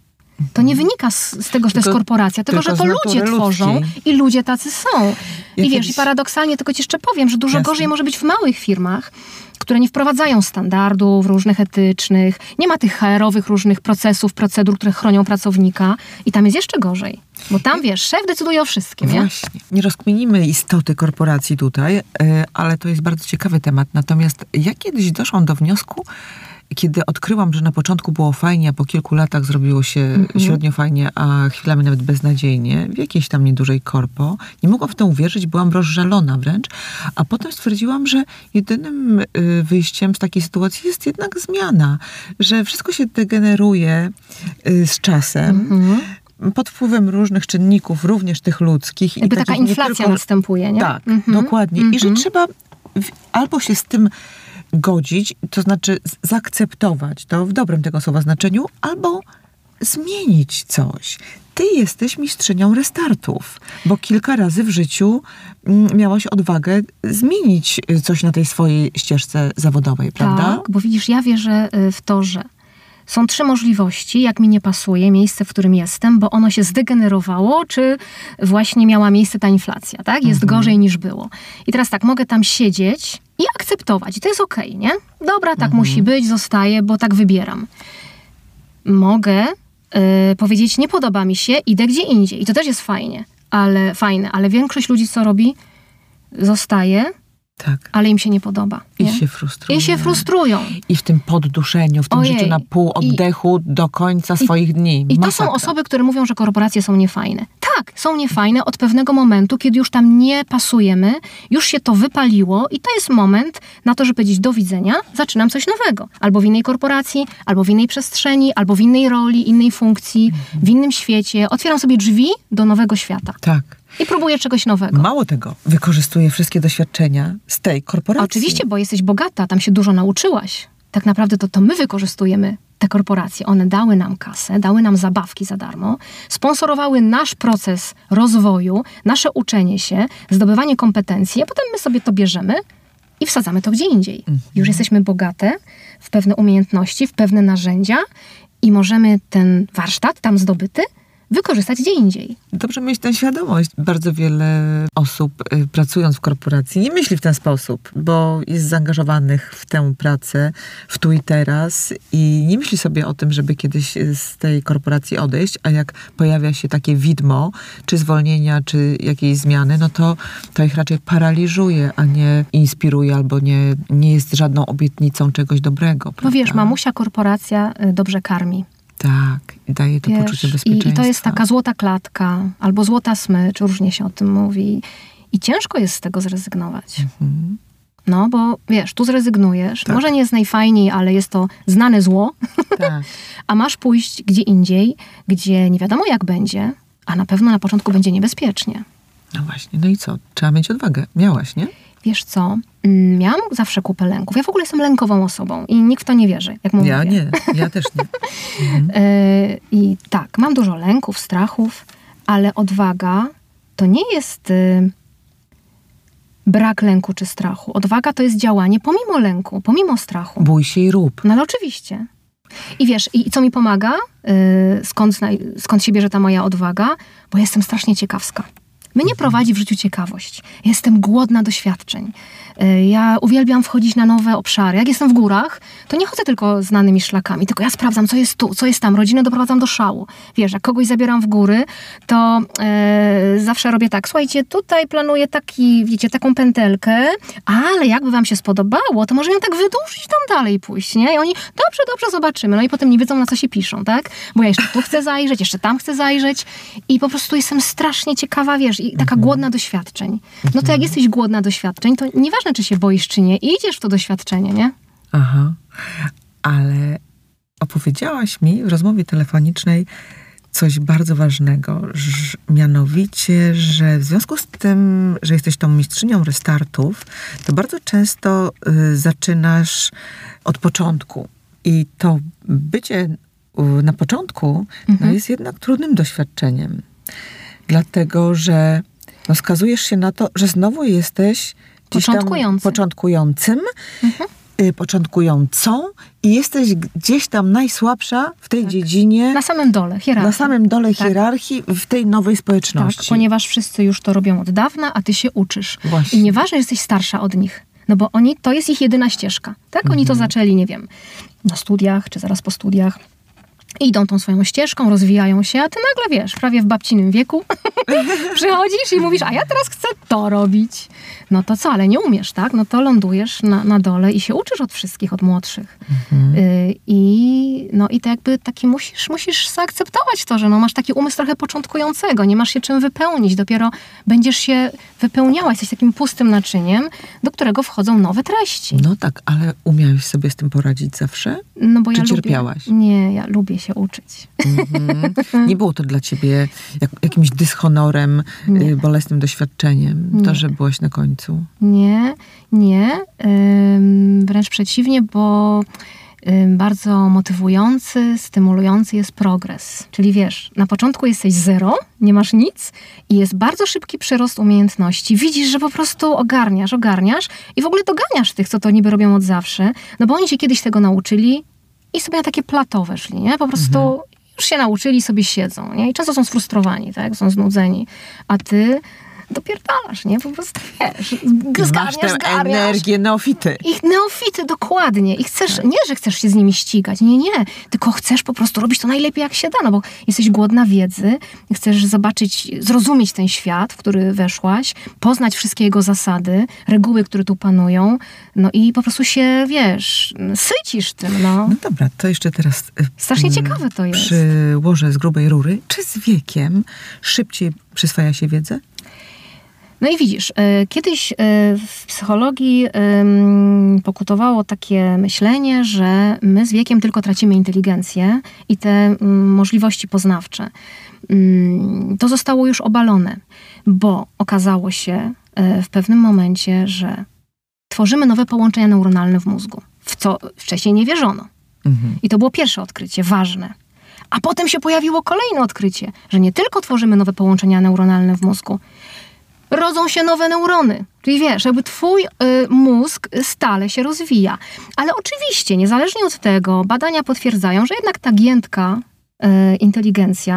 To nie wynika z, z tego, że to jest korporacja, tylko, tylko że to ludzie tworzą i ludzie tacy są. I wiesz, i paradoksalnie tylko ci jeszcze powiem, że dużo Jasne. gorzej może być w małych firmach, które nie wprowadzają standardów różnych etycznych, nie ma tych HR-owych różnych procesów, procedur, które chronią pracownika i tam jest jeszcze gorzej. Bo tam, wiesz, szef decyduje o wszystkim, nie? Właśnie. Nie rozkminimy istoty korporacji tutaj, e, ale to jest bardzo ciekawy temat. Natomiast ja kiedyś doszłam do wniosku, kiedy odkryłam, że na początku było fajnie, a po kilku latach zrobiło się mhm. średnio fajnie, a chwilami nawet beznadziejnie, w jakiejś tam niedużej korpo, nie mogłam w to uwierzyć, byłam rozżalona wręcz, a potem stwierdziłam, że jedynym y, wyjściem z takiej sytuacji jest jednak zmiana, że wszystko się degeneruje y, z czasem. Mhm pod wpływem różnych czynników, również tych ludzkich. Jakby taka inflacja tylko... następuje, nie? Tak, mhm. dokładnie. I że mhm. trzeba albo się z tym godzić, to znaczy zaakceptować to w dobrym tego słowa znaczeniu, albo zmienić coś. Ty jesteś mistrzynią restartów, bo kilka razy w życiu mm, miałaś odwagę zmienić coś na tej swojej ścieżce zawodowej, prawda? Tak, bo widzisz, ja wierzę y, w to, że są trzy możliwości, jak mi nie pasuje miejsce, w którym jestem, bo ono się zdegenerowało, czy właśnie miała miejsce ta inflacja, tak? Jest mhm. gorzej niż było. I teraz tak, mogę tam siedzieć i akceptować. I to jest okej, okay, nie? Dobra, tak mhm. musi być, zostaje, bo tak wybieram. Mogę y, powiedzieć, nie podoba mi się, idę gdzie indziej. I to też jest fajnie, ale fajne, ale większość ludzi co robi? Zostaje, tak. ale im się nie podoba. Nie? I się frustrują. I się frustrują. I w tym podduszeniu, w tym Ojej. życiu na pół oddechu I, do końca swoich i, dni. I to są osoby, które mówią, że korporacje są niefajne. Tak, są niefajne od pewnego momentu, kiedy już tam nie pasujemy, już się to wypaliło i to jest moment na to, żeby powiedzieć do widzenia, zaczynam coś nowego. Albo w innej korporacji, albo w innej przestrzeni, albo w innej roli, innej funkcji, mhm. w innym świecie. Otwieram sobie drzwi do nowego świata. Tak i próbuję czegoś nowego. Mało tego, wykorzystuję wszystkie doświadczenia z tej korporacji. Oczywiście, bo jesteś bogata, tam się dużo nauczyłaś. Tak naprawdę to, to my wykorzystujemy te korporacje. One dały nam kasę, dały nam zabawki za darmo, sponsorowały nasz proces rozwoju, nasze uczenie się, zdobywanie kompetencji, a potem my sobie to bierzemy i wsadzamy to gdzie indziej. Mhm. Już jesteśmy bogate w pewne umiejętności, w pewne narzędzia i możemy ten warsztat tam zdobyty wykorzystać gdzie indziej. Dobrze mieć tę świadomość. Bardzo wiele osób y, pracując w korporacji nie myśli w ten sposób, bo jest zaangażowanych w tę pracę w tu i teraz i nie myśli sobie o tym, żeby kiedyś z tej korporacji odejść, a jak pojawia się takie widmo, czy zwolnienia, czy jakiejś zmiany, no to to ich raczej paraliżuje, a nie inspiruje albo nie, nie jest żadną obietnicą czegoś dobrego. Prawda? No wiesz, mamusia korporacja y, dobrze karmi. Tak, i daje to Wiesz, poczucie bezpieczeństwa. I, I to jest taka złota klatka, albo złota smycz, różnie się o tym mówi. I ciężko jest z tego zrezygnować. Mhm. No, bo wiesz, tu zrezygnujesz. Tak. Może nie jest najfajniej, ale jest to znane zło. Tak. a masz pójść gdzie indziej, gdzie nie wiadomo jak będzie, a na pewno na początku będzie niebezpiecznie. No właśnie, no i co? Trzeba mieć odwagę. Miałaś, nie? Wiesz co? Mm, miałam zawsze kupę lęków. Ja w ogóle jestem lękową osobą i nikt w to nie wierzy, jak mówię. Ja nie, ja też nie. Mhm. E, I tak, mam dużo lęków, strachów, ale odwaga to nie jest y, brak lęku czy strachu. Odwaga to jest działanie pomimo lęku, pomimo strachu. Bój się i rób. No ale oczywiście. I wiesz, i co mi pomaga? Y, skąd, skąd się bierze ta moja odwaga? Bo jestem strasznie ciekawska. Mnie prowadzi w życiu ciekawość. Jestem głodna doświadczeń. E, ja uwielbiam wchodzić na nowe obszary. Jak jestem w górach, to nie chodzę tylko znanymi szlakami, tylko ja sprawdzam, co jest tu, co jest tam. Rodzinę doprowadzam do szału. Wiesz, jak kogoś zabieram w góry, to e, zawsze robię tak. Słuchajcie, tutaj planuję taki, wiecie, taką pętelkę, ale jakby wam się spodobało, to możemy ją tak wydłużyć tam dalej pójść, nie? I oni, dobrze, dobrze, zobaczymy. No i potem nie wiedzą, na co się piszą, tak? Bo ja jeszcze tu chcę zajrzeć, jeszcze tam chcę zajrzeć i po prostu jestem strasznie ciekawa, wiesz, i taka mhm. głodna doświadczeń. No to jak jesteś głodna doświadczeń, to nieważne, czy się boisz, czy nie, idziesz w to doświadczenie, nie? Aha, ale opowiedziałaś mi w rozmowie telefonicznej coś bardzo ważnego, że, mianowicie, że w związku z tym, że jesteś tą mistrzynią restartów, to bardzo często y, zaczynasz od początku. I to bycie y, na początku mhm. no, jest jednak trudnym doświadczeniem. Dlatego, że no, skazujesz się na to, że znowu jesteś Początkujący. początkującym, mhm. y, początkującą i jesteś gdzieś tam najsłabsza w tej tak. dziedzinie. Na samym dole hierarchii. Na samym dole tak. hierarchii w tej nowej społeczności. Tak, ponieważ wszyscy już to robią od dawna, a ty się uczysz. Właśnie. I nieważne, że jesteś starsza od nich. No bo oni, to jest ich jedyna ścieżka. Tak? Oni to mhm. zaczęli, nie wiem, na studiach, czy zaraz po studiach idą tą swoją ścieżką, rozwijają się, a ty nagle wiesz, prawie w babcinym wieku przychodzisz i mówisz, a ja teraz chcę to robić. No to co, ale nie umiesz, tak? No to lądujesz na, na dole i się uczysz od wszystkich, od młodszych. Mhm. Y, I, no i to jakby taki musisz, musisz zaakceptować to, że no masz taki umysł trochę początkującego, nie masz się czym wypełnić, dopiero będziesz się wypełniała, jesteś takim pustym naczyniem, do którego wchodzą nowe treści. No tak, ale umiałeś sobie z tym poradzić zawsze? No bo Czy ja cierpiałaś? Lubię, nie, ja lubię się uczyć. Mhm. Nie było to dla ciebie jak, jakimś dyshonorem, nie. Y, bolesnym doświadczeniem, nie. to, że byłaś na końcu? Nie, nie. Wręcz przeciwnie, bo bardzo motywujący, stymulujący jest progres. Czyli wiesz, na początku jesteś zero, nie masz nic i jest bardzo szybki przyrost umiejętności. Widzisz, że po prostu ogarniasz, ogarniasz i w ogóle doganiasz tych, co to niby robią od zawsze, no bo oni się kiedyś tego nauczyli i sobie na takie plato weszli, nie? Po prostu mhm. już się nauczyli, sobie siedzą, nie? I często są sfrustrowani, tak? Są znudzeni. A ty dopierdalasz, nie? Po prostu wiesz, zgarniasz, Masz tę zgarniasz. energię neofity. Ich neofity, dokładnie. I chcesz, tak. nie, że chcesz się z nimi ścigać, nie, nie. Tylko chcesz po prostu robić to najlepiej, jak się da, no bo jesteś głodna wiedzy, chcesz zobaczyć, zrozumieć ten świat, w który weszłaś, poznać wszystkie jego zasady, reguły, które tu panują, no i po prostu się, wiesz, sycisz tym, no. No dobra, to jeszcze teraz... Y, Strasznie mm, ciekawe to jest. Przyłożę z grubej rury. Czy z wiekiem szybciej przyswaja się wiedzę? No i widzisz, e, kiedyś e, w psychologii pokutowało takie myślenie, że my z wiekiem tylko tracimy inteligencję i te mm, możliwości poznawcze. To zostało już obalone, bo okazało się e, w pewnym momencie, że tworzymy nowe połączenia neuronalne w mózgu, w co wcześniej nie wierzono. Mhm. I to było pierwsze odkrycie, ważne. A potem się pojawiło kolejne odkrycie, że nie tylko tworzymy nowe połączenia neuronalne w mózgu, rodzą się nowe neurony. Czyli wiesz, jakby twój y, mózg stale się rozwija. Ale oczywiście, niezależnie od tego, badania potwierdzają, że jednak ta giętka y, inteligencja,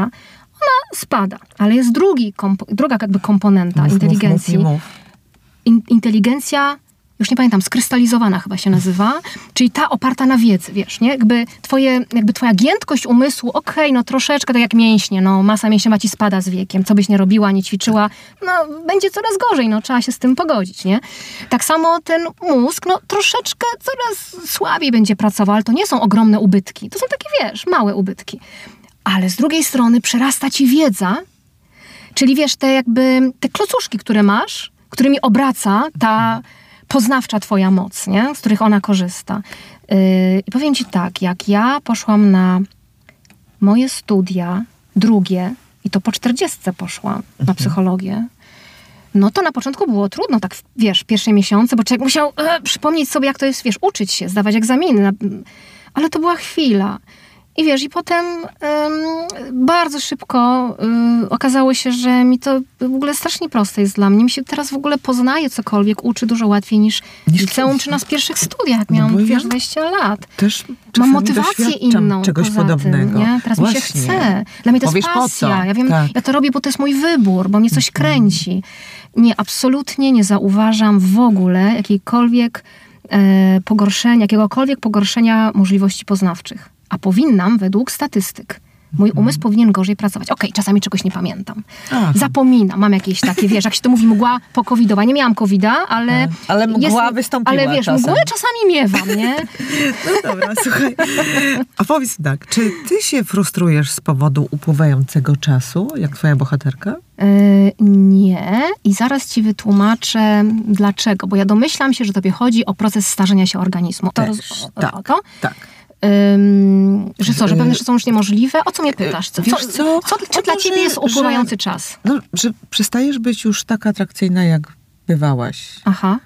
ona spada. Ale jest drugi, druga jakby komponenta mów, inteligencji. Mów, mów, In, inteligencja już nie pamiętam, skrystalizowana chyba się nazywa, czyli ta oparta na wiedzy, wiesz, nie? Jakby, twoje, jakby twoja giętkość umysłu, okej, okay, no troszeczkę tak jak mięśnie, no masa mięśnia ci spada z wiekiem, co byś nie robiła, nie ćwiczyła, no będzie coraz gorzej, no trzeba się z tym pogodzić, nie? Tak samo ten mózg, no troszeczkę coraz słabiej będzie pracował, ale to nie są ogromne ubytki, to są takie, wiesz, małe ubytki. Ale z drugiej strony przerasta ci wiedza, czyli wiesz, te jakby, te klocuszki, które masz, którymi obraca ta poznawcza twoja moc, nie? z których ona korzysta. Yy, I powiem ci tak, jak ja poszłam na moje studia, drugie, i to po czterdziestce poszłam na Mhm. psychologię, no to na początku było trudno, tak wiesz, pierwsze miesiące, bo człowiek musiał e, przypomnieć sobie, jak to jest, wiesz, uczyć się, zdawać egzaminy. Na, ale to była chwila. I wiesz, i potem ym, bardzo szybko y, okazało się, że mi to w ogóle strasznie proste jest dla mnie. Mi się teraz w ogóle poznaje cokolwiek, uczy dużo łatwiej niż, Niż liceum czy na pierwszych studiach, No miałam, ja- wiesz, 20 lat. Też Mam motywację inną czegoś podobnego. Tym? Teraz Właśnie. mi się chce. Dla mnie to Powiesz, jest pasja. Ja wiem, Tak. ja to robię, bo to jest mój wybór, bo mnie coś kręci. Nie, absolutnie nie zauważam w ogóle jakiejkolwiek e, pogorszenia, jakiegokolwiek pogorszenia możliwości poznawczych. A powinnam według statystyk. Mój umysł powinien gorzej pracować. Okej, czasami czegoś nie pamiętam. Aha. Zapominam, mam jakieś takie, wiesz, jak się to mówi, mgła pokowidowa. Nie miałam covida, ale... Ale mgła wystąpiła Ale wiesz, czasem. mgłę czasami miewam, nie? No dobra, słuchaj. A powiedz tak, czy ty się frustrujesz z powodu upływającego czasu, jak twoja bohaterka? Yy, nie, i zaraz ci wytłumaczę dlaczego, bo ja domyślam się, że tobie chodzi o proces starzenia się organizmu. To, Też, roz- tak. o to? Tak. Ym, że co, że pewne rzeczy są już niemożliwe? O co mnie pytasz? Co, Wiesz co? co, O czy dla to, ciebie że- jest upływający że- czas? No, że przestajesz być już tak atrakcyjna, jak bywałaś, Aha,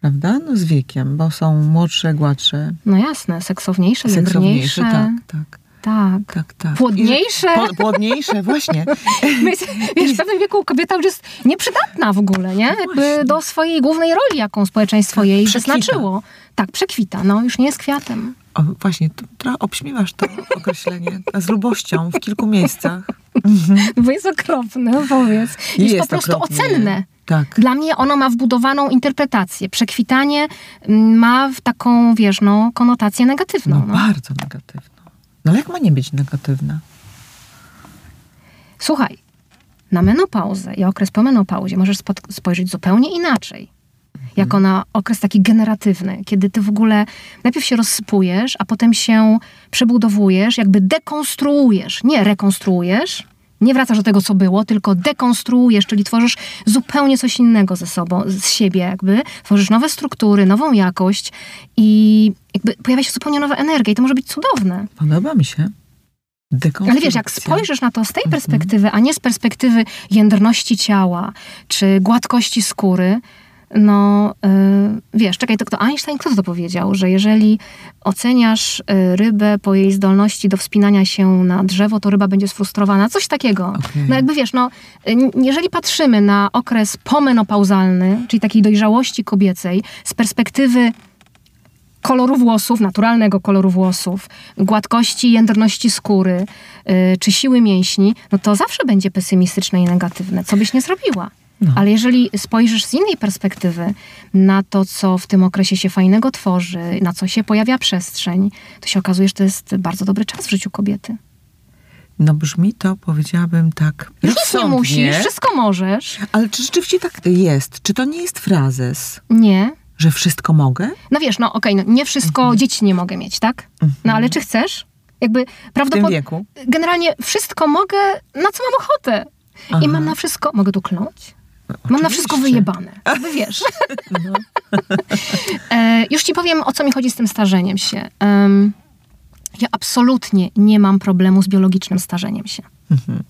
prawda? No z wiekiem, bo są młodsze, gładsze, no jasne, seksowniejsze, seksowniejsze. Tak, tak, tak. tak, tak. Płodniejsze? Po, płodniejsze, właśnie. Wiesz, w pewnym wieku kobieta już jest nieprzydatna w ogóle, nie? Jakby do swojej głównej roli, jaką społeczeństwo jej Przekwita. wyznaczyło. Tak, przekwita, no, już nie jest kwiatem. O, właśnie, trochę obśmiewasz to określenie z lubością w kilku miejscach. Bo jest okropne, powiedz. Jest, po prostu ocenne. Tak. Dla mnie ono ma wbudowaną interpretację. Przekwitanie mm, ma w taką, wiesz, no, konotację negatywną. No, No, bardzo negatywną. No ale jak ma nie być negatywna? Słuchaj, na menopauzę i okres po menopauzie możesz spojrzeć zupełnie inaczej. Jako na okres taki generatywny, kiedy ty w ogóle najpierw się rozsypujesz, a potem się przebudowujesz, jakby dekonstruujesz, nie rekonstruujesz, nie wracasz do tego, co było, tylko dekonstruujesz, czyli tworzysz zupełnie coś innego ze sobą, z siebie jakby, tworzysz nowe struktury, nową jakość i jakby pojawia się zupełnie nowa energia i to może być cudowne. Podoba mi się. Ale wiesz, jak spojrzysz na to z tej perspektywy, a nie z perspektywy jędrności ciała czy gładkości skóry, no yy, wiesz, czekaj, to kto Einstein, kto to powiedział, że jeżeli oceniasz y, rybę po jej zdolności do wspinania się na drzewo, to ryba będzie sfrustrowana, coś takiego. Okej. No jakby wiesz, no y, jeżeli patrzymy na okres pomenopauzalny, czyli takiej dojrzałości kobiecej, z perspektywy koloru włosów, naturalnego koloru włosów, gładkości, jędrności skóry y, czy siły mięśni, no to zawsze będzie pesymistyczne i negatywne, co byś nie zrobiła. No. Ale jeżeli spojrzysz z innej perspektywy na to, co w tym okresie się fajnego tworzy, na co się pojawia przestrzeń, to się okazuje, że to jest bardzo dobry czas w życiu kobiety. No brzmi to, powiedziałabym tak Już nic nie musisz, wszystko możesz. Ale czy rzeczywiście tak jest? Czy to nie jest frazes, Nie. że wszystko mogę? No wiesz, no okej, no nie wszystko dzieci nie mogę mieć, tak? No ale czy chcesz? Jakby prawdopodobnie... generalnie wszystko mogę, na co mam ochotę. Aha. I mam na wszystko, mogę tu kląć? Mam na wszystko Oczywiście. wyjebane. Jakby wiesz. No. e, już ci powiem, o co mi chodzi z tym starzeniem się. Em, ja absolutnie nie mam problemu z biologicznym starzeniem się. Mhm.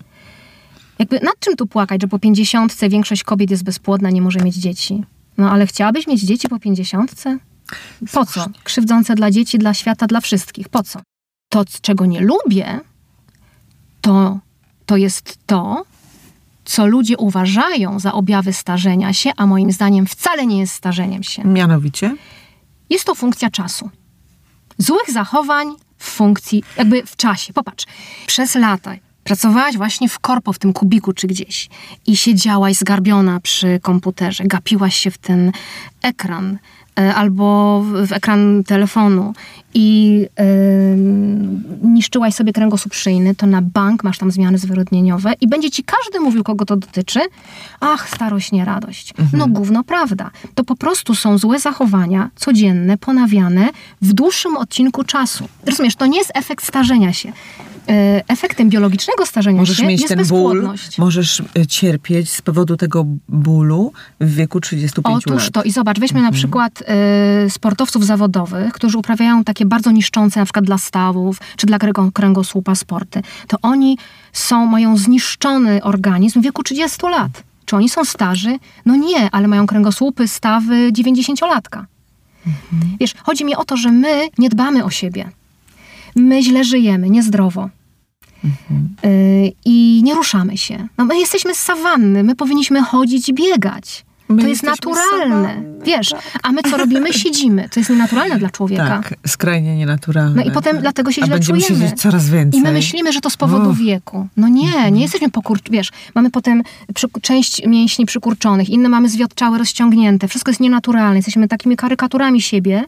Jakby nad czym tu płakać, że po pięćdziesiątce większość kobiet jest bezpłodna, nie może mieć dzieci? No ale chciałabyś mieć dzieci po pięćdziesiątce? Po co? Krzywdzące dla dzieci, dla świata, dla wszystkich. Po co? To, czego nie lubię, to, to jest to, co ludzie uważają za objawy starzenia się, a moim zdaniem wcale nie jest starzeniem się. Mianowicie? Jest to funkcja czasu. Złych zachowań w funkcji, jakby w czasie. Popatrz, przez lata pracowałaś właśnie w korpo, w tym kubiku czy gdzieś i siedziałaś zgarbiona przy komputerze, gapiłaś się w ten ekran albo w, ekran telefonu i e, niszczyłaś sobie kręgosłup szyjny, to na bank masz tam zmiany zwyrodnieniowe i będzie ci każdy mówił, kogo to dotyczy. Ach, starość, nie radość. No gówno prawda. To po prostu są złe zachowania, codzienne, ponawiane w dłuższym odcinku czasu. Rozumiesz, to nie jest efekt starzenia się. E, efektem biologicznego starzenia możesz się mieć jest ten. Ból, możesz e, cierpieć z powodu tego bólu w wieku 35 Otóż lat. Otóż to. I zobacz, weźmy mhm. na przykład y, sportowców zawodowych, którzy uprawiają takie bardzo niszczące na przykład dla stawów, czy dla kręgosłupa sporty. To oni są, mają zniszczony organizm w wieku 30 lat. Czy oni są starzy? No nie, ale mają kręgosłupy, stawy 90-latka. Mhm. Wiesz, chodzi mi o to, że my nie dbamy o siebie. My źle żyjemy, niezdrowo. Mhm. Y, I nie ruszamy się. No my jesteśmy z sawanny, my powinniśmy chodzić i biegać. My to jest naturalne. Wiesz, tak. a my co robimy? Siedzimy. To jest nienaturalne dla człowieka. Tak, skrajnie nienaturalne. No i potem tak. dlatego się a źle będziemy czujemy. siedzieć coraz więcej. I my myślimy, że to z powodu Uf. wieku. No nie, nie mhm. jesteśmy pokurcz... Wiesz, mamy potem przy... część mięśni przykurczonych, inne mamy zwiotczałe, rozciągnięte. Wszystko jest nienaturalne. Jesteśmy takimi karykaturami siebie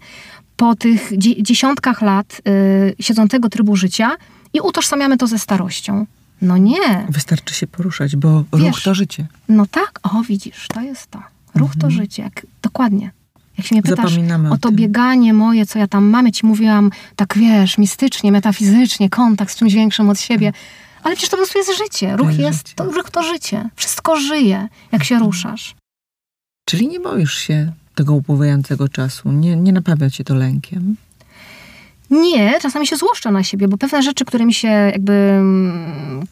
po tych dziesiątkach lat yy, siedzącego trybu życia i utożsamiamy to ze starością. No nie. Wystarczy się poruszać, bo Wiesz, ruch to życie. No tak, o widzisz, to jest to. Ruch mhm. to życie, jak, dokładnie. Jak się mnie pytasz o, o to tym. bieganie moje, co ja tam mam, ja ci mówiłam tak, wiesz, mistycznie, metafizycznie, kontakt z czymś większym od siebie. Ale przecież to po prostu jest życie. Ruch jest, życie. To, ruch to życie. Wszystko żyje, jak się mhm. ruszasz. Czyli nie boisz się tego upływającego czasu? Nie, nie napawia cię to lękiem? Nie, czasami się złoszczę na siebie, bo pewne rzeczy, którymi się jakby,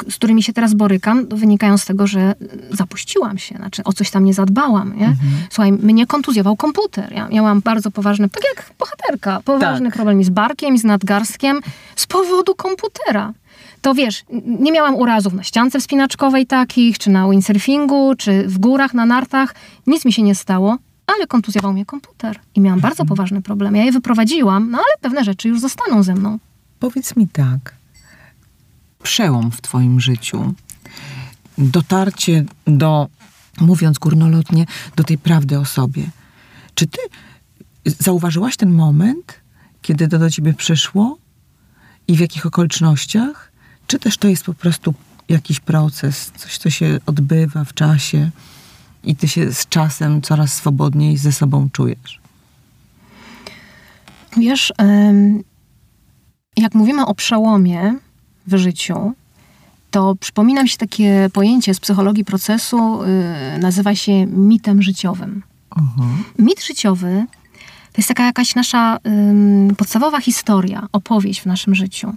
z którymi się teraz borykam, wynikają z tego, że zapuściłam się, znaczy o coś tam nie zadbałam, nie? Mhm. Słuchaj, mnie kontuzjował komputer. Ja miałam bardzo poważny, tak jak bohaterka, poważny tak. problem z barkiem z nadgarstkiem z powodu komputera to wiesz, nie miałam urazów na ściance wspinaczkowej takich, czy na windsurfingu, czy w górach, na nartach. Nic mi się nie stało ale kontuzjował mnie komputer i miałam mhm. bardzo poważny problem. Ja je wyprowadziłam, no ale pewne rzeczy już zostaną ze mną. Powiedz mi tak, przełom w twoim życiu, dotarcie do, mówiąc górnolotnie, do tej prawdy o sobie. Czy ty zauważyłaś ten moment, kiedy to do ciebie przyszło i w jakich okolicznościach? Czy też to jest po prostu jakiś proces, coś, co się odbywa w czasie? I ty się z czasem coraz swobodniej ze sobą czujesz? Wiesz, jak mówimy o przełomie w życiu, to przypomina mi się takie pojęcie z psychologii procesu, y, nazywa się mitem życiowym. Uh-huh. Mit życiowy to jest taka jakaś nasza podstawowa historia, opowieść w naszym życiu.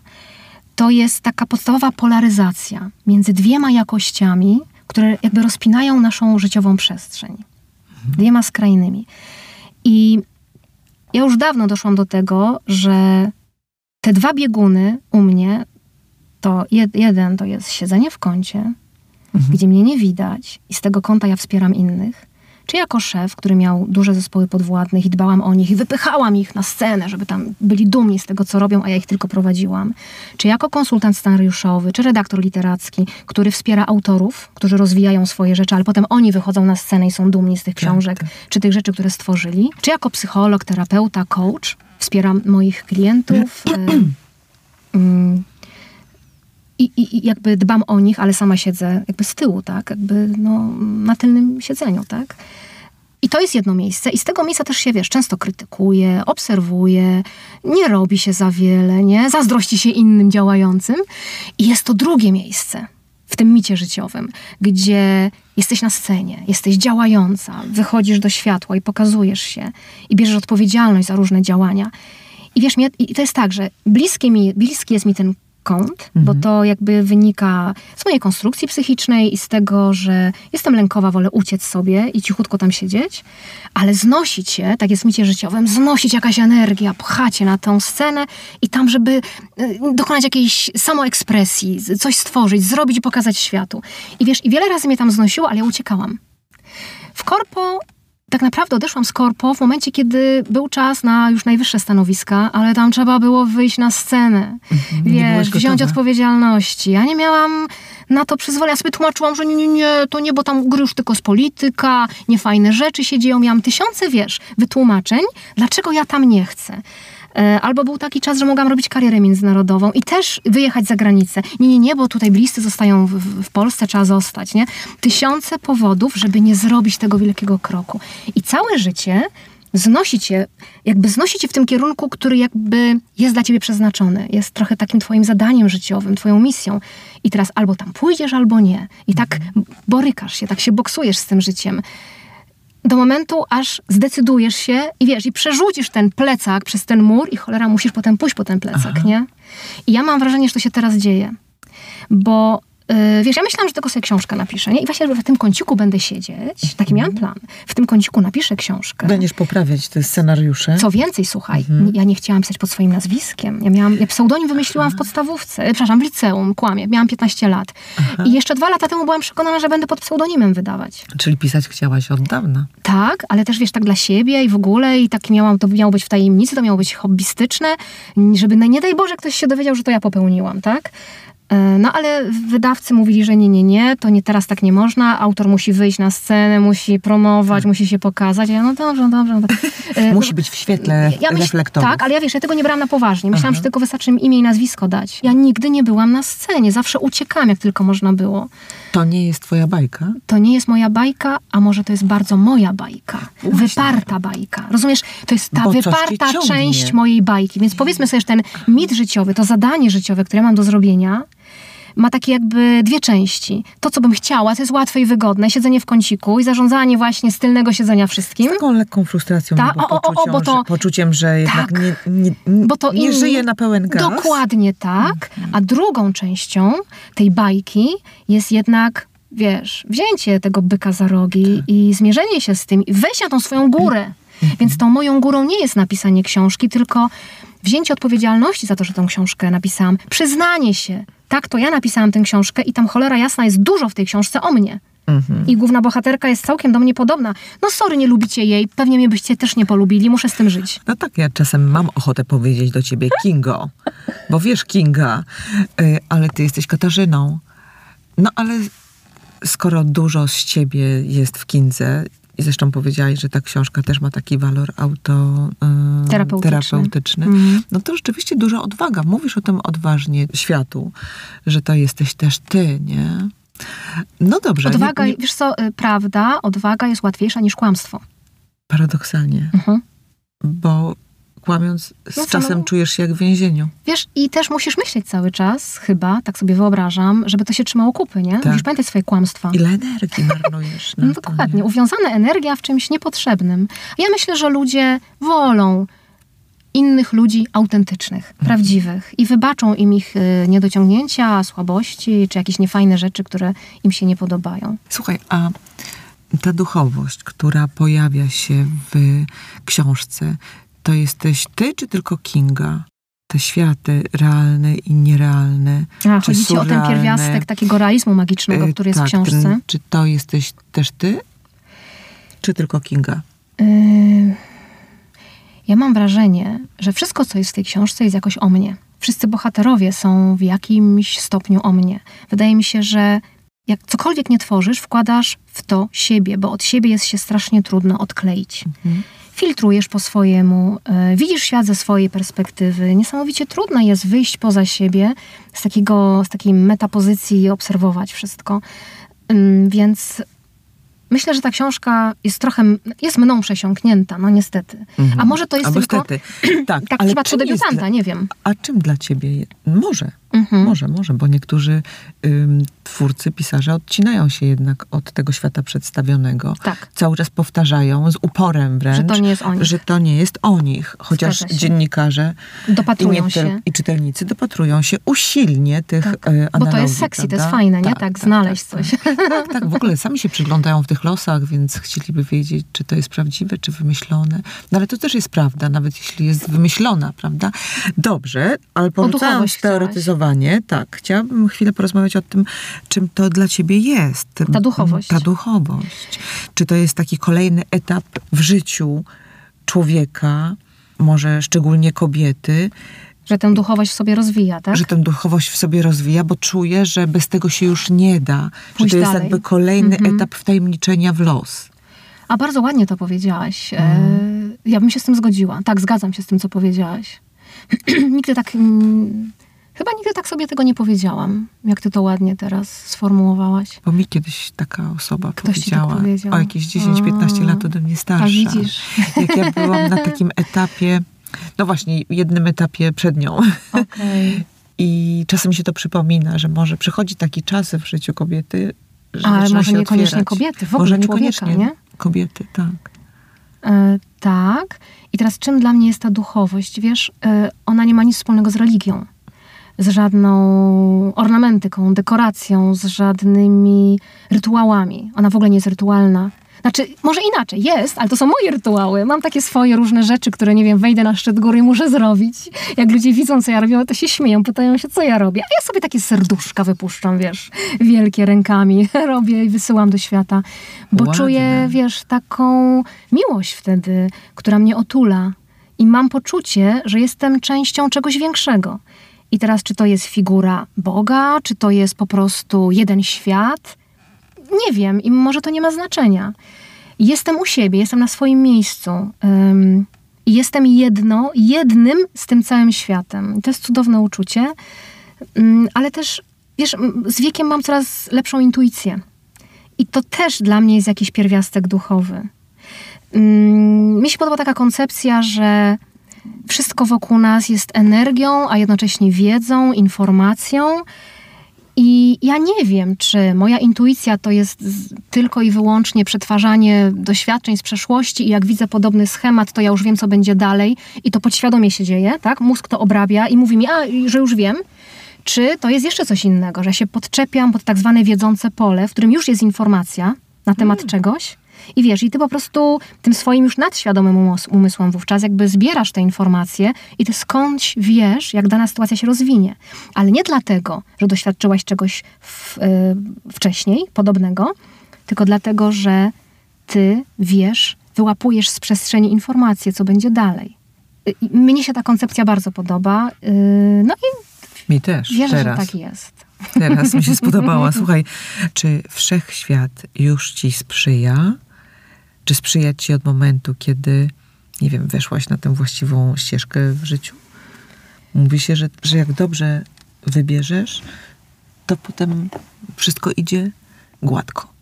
To jest taka podstawowa polaryzacja między dwiema jakościami, które jakby rozpinają naszą życiową przestrzeń. Dwiema skrajnymi. I ja już dawno doszłam do tego, że te dwa bieguny u mnie, to jed, jeden to jest siedzenie w kącie, mhm. gdzie mnie nie widać i z tego kąta ja wspieram innych czy jako szef, który miał duże zespoły podwładnych i dbałam o nich i wypychałam ich na scenę, żeby tam byli dumni z tego, co robią, a ja ich tylko prowadziłam, czy jako konsultant scenariuszowy, czy redaktor literacki, który wspiera autorów, którzy rozwijają swoje rzeczy, ale potem oni wychodzą na scenę i są dumni z tych tak, książek, tak. czy tych rzeczy, które stworzyli, czy jako psycholog, terapeuta, coach, wspieram moich klientów. y, i, i, jakby dbam o nich, ale sama siedzę jakby z tyłu, tak? Jakby no, na tylnym siedzeniu, tak? I to jest jedno miejsce i z tego miejsca też się, wiesz, często krytykuje, obserwuje, nie robi się za wiele, nie? Zazdrości się innym działającym. I jest to drugie miejsce w tym micie życiowym, gdzie jesteś na scenie, jesteś działająca, wychodzisz do światła i pokazujesz się i bierzesz odpowiedzialność za różne działania. I wiesz, i to jest tak, że bliskie mi, bliski jest mi ten kąt, mhm. bo to jakby wynika z mojej konstrukcji psychicznej i z tego, że jestem lękowa, wolę uciec sobie i cichutko tam siedzieć, ale znosić się, tak jest w micie życiowym, znosić jakaś energia, pchacie na tą scenę i tam, żeby y, dokonać jakiejś samoekspresji, coś stworzyć, zrobić i pokazać światu. I wiesz, i wiele razy mnie tam znosiło, ale ja uciekałam. W korpo tak naprawdę odeszłam z korpo w momencie, kiedy był czas na już najwyższe stanowiska, ale tam trzeba było wyjść na scenę, mhm, wiesz, wziąć odpowiedzialności. Ja nie miałam na to przyzwolenia. Ja sobie tłumaczyłam, że nie, nie, nie, to nie, bo tam gry już tylko z polityka, niefajne rzeczy się dzieją. Miałam tysiące, wiesz, wytłumaczeń, dlaczego ja tam nie chcę. E, albo był taki czas, że mogłam robić karierę międzynarodową i też wyjechać za granicę. Nie, nie, nie, bo tutaj bliscy zostają w, w Polsce, trzeba zostać, nie? Tysiące powodów, żeby nie zrobić tego wielkiego kroku. I całe życie wznosi cię, jakby znosi cię w tym kierunku, który jakby jest dla ciebie przeznaczony. Jest trochę takim twoim zadaniem życiowym, twoją misją. I teraz albo tam pójdziesz, albo nie. I tak borykasz się, tak się boksujesz z tym życiem. Do momentu, aż zdecydujesz się i wiesz, i przerzucisz ten plecak przez ten mur i cholera, musisz potem pójść po ten plecak, Aha. nie? I ja mam wrażenie, że to się teraz dzieje. Bo wiesz, ja myślałam, że tylko sobie książkę napiszę, nie? I właśnie w tym kąciku będę siedzieć, taki miałam plan. W tym kąciku napiszę książkę. Będziesz poprawiać te scenariusze? Co więcej, słuchaj, mhm. ja nie chciałam pisać pod swoim nazwiskiem. Ja miałam, ja pseudonim wymyśliłam w podstawówce, e, przepraszam, w liceum, kłamie. Miałam 15 lat. Aha. I jeszcze dwa lata temu byłam przekonana, że będę pod pseudonimem wydawać. Czyli pisać chciałaś od dawna? Tak, ale też wiesz, tak dla siebie i w ogóle i tak miałam, to miało być w tajemnicy, to miało być hobbystyczne, żeby nie daj Boże ktoś się dowiedział, że to ja popełniłam, tak? E, no ale wydawcy mówili, że nie, nie, nie, to nie teraz tak nie można, autor musi wyjść na scenę, musi promować, tak. musi się pokazać. Ja no dobrze, dobrze. dobrze. E, musi być w świetle ja reflektorów. Tak, ale ja wiesz, ja tego nie brałam na poważnie. Myślałam, Aha. że tylko wystarczy mi imię i nazwisko dać. Ja nigdy nie byłam na scenie, zawsze uciekałam, jak tylko można było. To nie jest twoja bajka? To nie jest moja bajka, a może to jest bardzo moja bajka. Właśnie. Wyparta bajka. Rozumiesz? To jest ta Bo wyparta część mojej bajki. Więc powiedzmy sobie, że ten mit życiowy, to zadanie życiowe, które mam do zrobienia, ma takie jakby dwie części. To, co bym chciała, to jest łatwe i wygodne, siedzenie w kąciku i zarządzanie właśnie z tylnego siedzenia wszystkim. Z taką lekką frustracją, Ta, o, o, o, bo to, poczuciem, że jednak tak, nie, nie, nie, bo to nie inni, żyje na pełen gaz. Dokładnie tak. Mhm. A drugą częścią tej bajki jest jednak wiesz, wzięcie tego byka za rogi tak. i zmierzenie się z tym, i wejście na tą swoją górę. Mhm. Więc tą moją górą nie jest napisanie książki, tylko wzięcie odpowiedzialności za to, że tę książkę napisałam, przyznanie się, tak, to ja napisałam tę książkę i tam cholera jasna jest dużo w tej książce o mnie. Mhm. I główna bohaterka jest całkiem do mnie podobna. No sorry, nie lubicie jej, pewnie mnie byście też nie polubili, muszę z tym żyć. No tak, ja czasem mam ochotę powiedzieć do ciebie Kingo, bo wiesz Kinga, y, ale ty jesteś Katarzyną. No ale skoro dużo z ciebie jest w Kindze, i zresztą powiedziałaś, że ta książka też ma taki walor autoterapeutyczny. Mhm. No to rzeczywiście duża odwaga. Mówisz o tym odważnie światu, że to jesteś też ty, nie? No dobrze. Odwaga, nie, nie... wiesz co, y, prawda, odwaga jest łatwiejsza niż kłamstwo. Paradoksalnie. Mhm. Bo kłamiąc, z no czasem no. czujesz się jak w więzieniu. Wiesz, i też musisz myśleć cały czas, chyba, tak sobie wyobrażam, żeby to się trzymało kupy, nie? Tak. Musisz pamiętać swoje kłamstwa. Ile energii marnujesz No dokładnie, uwiązana energia w czymś niepotrzebnym. Ja myślę, że ludzie wolą innych ludzi autentycznych, mhm. prawdziwych i wybaczą im ich y, niedociągnięcia, słabości, czy jakieś niefajne rzeczy, które im się nie podobają. Słuchaj, a ta duchowość, która pojawia się w książce, to jesteś ty, czy tylko Kinga? Te światy realne i nierealne. A, chodzi ci o ten pierwiastek takiego realizmu magicznego, y, który jest tak, w książce. Ten, czy to jesteś też ty, czy tylko Kinga? Yy, ja mam wrażenie, że wszystko, co jest w tej książce, jest jakoś o mnie. Wszyscy bohaterowie są w jakimś stopniu o mnie. Wydaje mi się, że jak cokolwiek nie tworzysz, wkładasz w to siebie, bo od siebie jest się strasznie trudno odkleić. Mhm filtrujesz po swojemu, e, widzisz świat ze swojej perspektywy. Niesamowicie trudno jest wyjść poza siebie z, takiego, z takiej metapozycji i obserwować wszystko. Więc Myślę, że ta książka jest trochę, jest mną przesiąknięta, no niestety. Mhm. A może to jest Albo tylko... Stety. Tak, tak ale przypadku debiutanta, nie wiem. A czym dla ciebie? Może, mhm. może, może, bo niektórzy ym, twórcy, pisarze odcinają się jednak od tego świata przedstawionego. Tak. Cały czas powtarzają, z uporem wręcz, że to nie jest o nich. Że to nie jest o nich. Chociaż dziennikarze dopatrują i, się. i czytelnicy dopatrują się usilnie tych tak. analogii. Bo to jest sexy, prawda? to jest fajne, nie? Tak, tak, tak znaleźć tak, coś. Tak, tak, w ogóle sami się przyglądają w tych losach, więc chcieliby wiedzieć, czy to jest prawdziwe, czy wymyślone. No ale to też jest prawda, nawet jeśli jest wymyślona, prawda? Dobrze, ale porzucając teoretyzowanie, tak, chciałabym chwilę porozmawiać o tym, czym to dla ciebie jest. Ta duchowość. Ta duchowość. Czy to jest taki kolejny etap w życiu człowieka, może szczególnie kobiety, że tę duchowość w sobie rozwija, tak? Że tę duchowość w sobie rozwija, bo czuje, że bez tego się już nie da. Pójść że to jest dalej. jakby kolejny mhm. etap wtajemniczenia w los. A bardzo ładnie to powiedziałaś. Mhm. Ja bym się z tym zgodziła. Tak, zgadzam się z tym, co powiedziałaś. Nigdy tak Chyba nigdy tak sobie tego nie powiedziałam, jak ty to ładnie teraz sformułowałaś. Bo mi kiedyś taka osoba Ktoś tak powiedziała, tak powiedział. o jakieś 10-15 lat ode mnie starsza. A widzisz. Jak ja byłam na takim etapie, no właśnie, jednym etapie przed nią. Okay. I czasem się to przypomina, że może przychodzi taki czas w życiu kobiety, że Ale może niekoniecznie otwierać. kobiety, w ogóle może niekoniecznie człowieka, nie? kobiety, tak. E, tak. I teraz czym dla mnie jest ta duchowość? Wiesz, e, ona nie ma nic wspólnego z religią z żadną ornamentyką, dekoracją, z żadnymi rytuałami. Ona w ogóle nie jest rytualna. Znaczy, może inaczej, jest, ale to są moje rytuały. Mam takie swoje różne rzeczy, które, nie wiem, wejdę na szczyt góry i muszę zrobić. Jak ludzie widzą, co ja robię, to się śmieją, pytają się, co ja robię. A ja sobie takie serduszka wypuszczam, wiesz, wielkie rękami robię i wysyłam do świata. Bo Ładne. czuję, wiesz, taką miłość wtedy, która mnie otula. I mam poczucie, że jestem częścią czegoś większego. I teraz, czy to jest figura Boga, czy to jest po prostu jeden świat? Nie wiem i może to nie ma znaczenia. Jestem u siebie, jestem na swoim miejscu. Um, jestem jedno, jednym z tym całym światem. To jest cudowne uczucie, um, ale też, wiesz, z wiekiem mam coraz lepszą intuicję. I to też dla mnie jest jakiś pierwiastek duchowy. Um, mi się podoba taka koncepcja, że wszystko wokół nas jest energią, a jednocześnie wiedzą, informacją. I ja nie wiem, czy moja intuicja to jest tylko i wyłącznie przetwarzanie doświadczeń z przeszłości i jak widzę podobny schemat, to ja już wiem, co będzie dalej i to podświadomie się dzieje, tak? Mózg to obrabia i mówi mi, a, że już wiem. Czy to jest jeszcze coś innego, że się podczepiam pod tak zwane wiedzące pole, w którym już jest informacja na temat hmm. czegoś, i wiesz, i ty po prostu tym swoim już nadświadomym umysłem wówczas jakby zbierasz te informacje i ty skądś wiesz, jak dana sytuacja się rozwinie. Ale nie dlatego, że doświadczyłaś czegoś w, yy, wcześniej, podobnego, tylko dlatego, że ty wiesz, wyłapujesz z przestrzeni informacje, co będzie dalej. Yy, mnie się ta koncepcja bardzo podoba. Yy, no i mi też. Wierzę, teraz. że tak jest. Teraz mi się spodobała. Słuchaj, czy wszechświat już ci sprzyja? Czy sprzyja ci od momentu, kiedy, nie wiem, weszłaś na tę właściwą ścieżkę w życiu? Mówi się, że, że jak dobrze wybierzesz, to potem wszystko idzie gładko.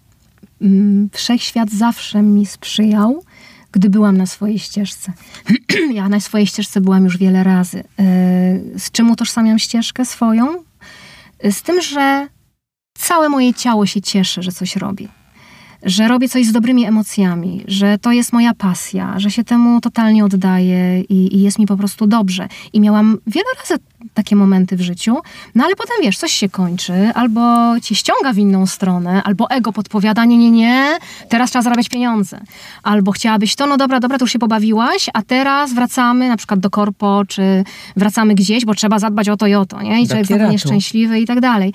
Mm, wszechświat zawsze mi sprzyjał, gdy byłam na swojej ścieżce. ja na swojej ścieżce byłam już wiele razy. E, z czym utożsamiam ścieżkę swoją? Z tym, że całe moje ciało się cieszy, że coś robi że robię coś z dobrymi emocjami, że to jest moja pasja, że się temu totalnie oddaję i, i, jest mi po prostu dobrze. I miałam wiele razy takie momenty w życiu, no ale potem wiesz, coś się kończy, albo cię ściąga w inną stronę, albo ego podpowiada, nie, nie, nie, teraz trzeba zarabiać pieniądze. Albo chciałabyś to, no dobra, dobra, to już się pobawiłaś, a teraz wracamy na przykład do korpo, czy wracamy gdzieś, bo trzeba zadbać o to i o to, nie? I człowiek jest nieszczęśliwy i tak dalej.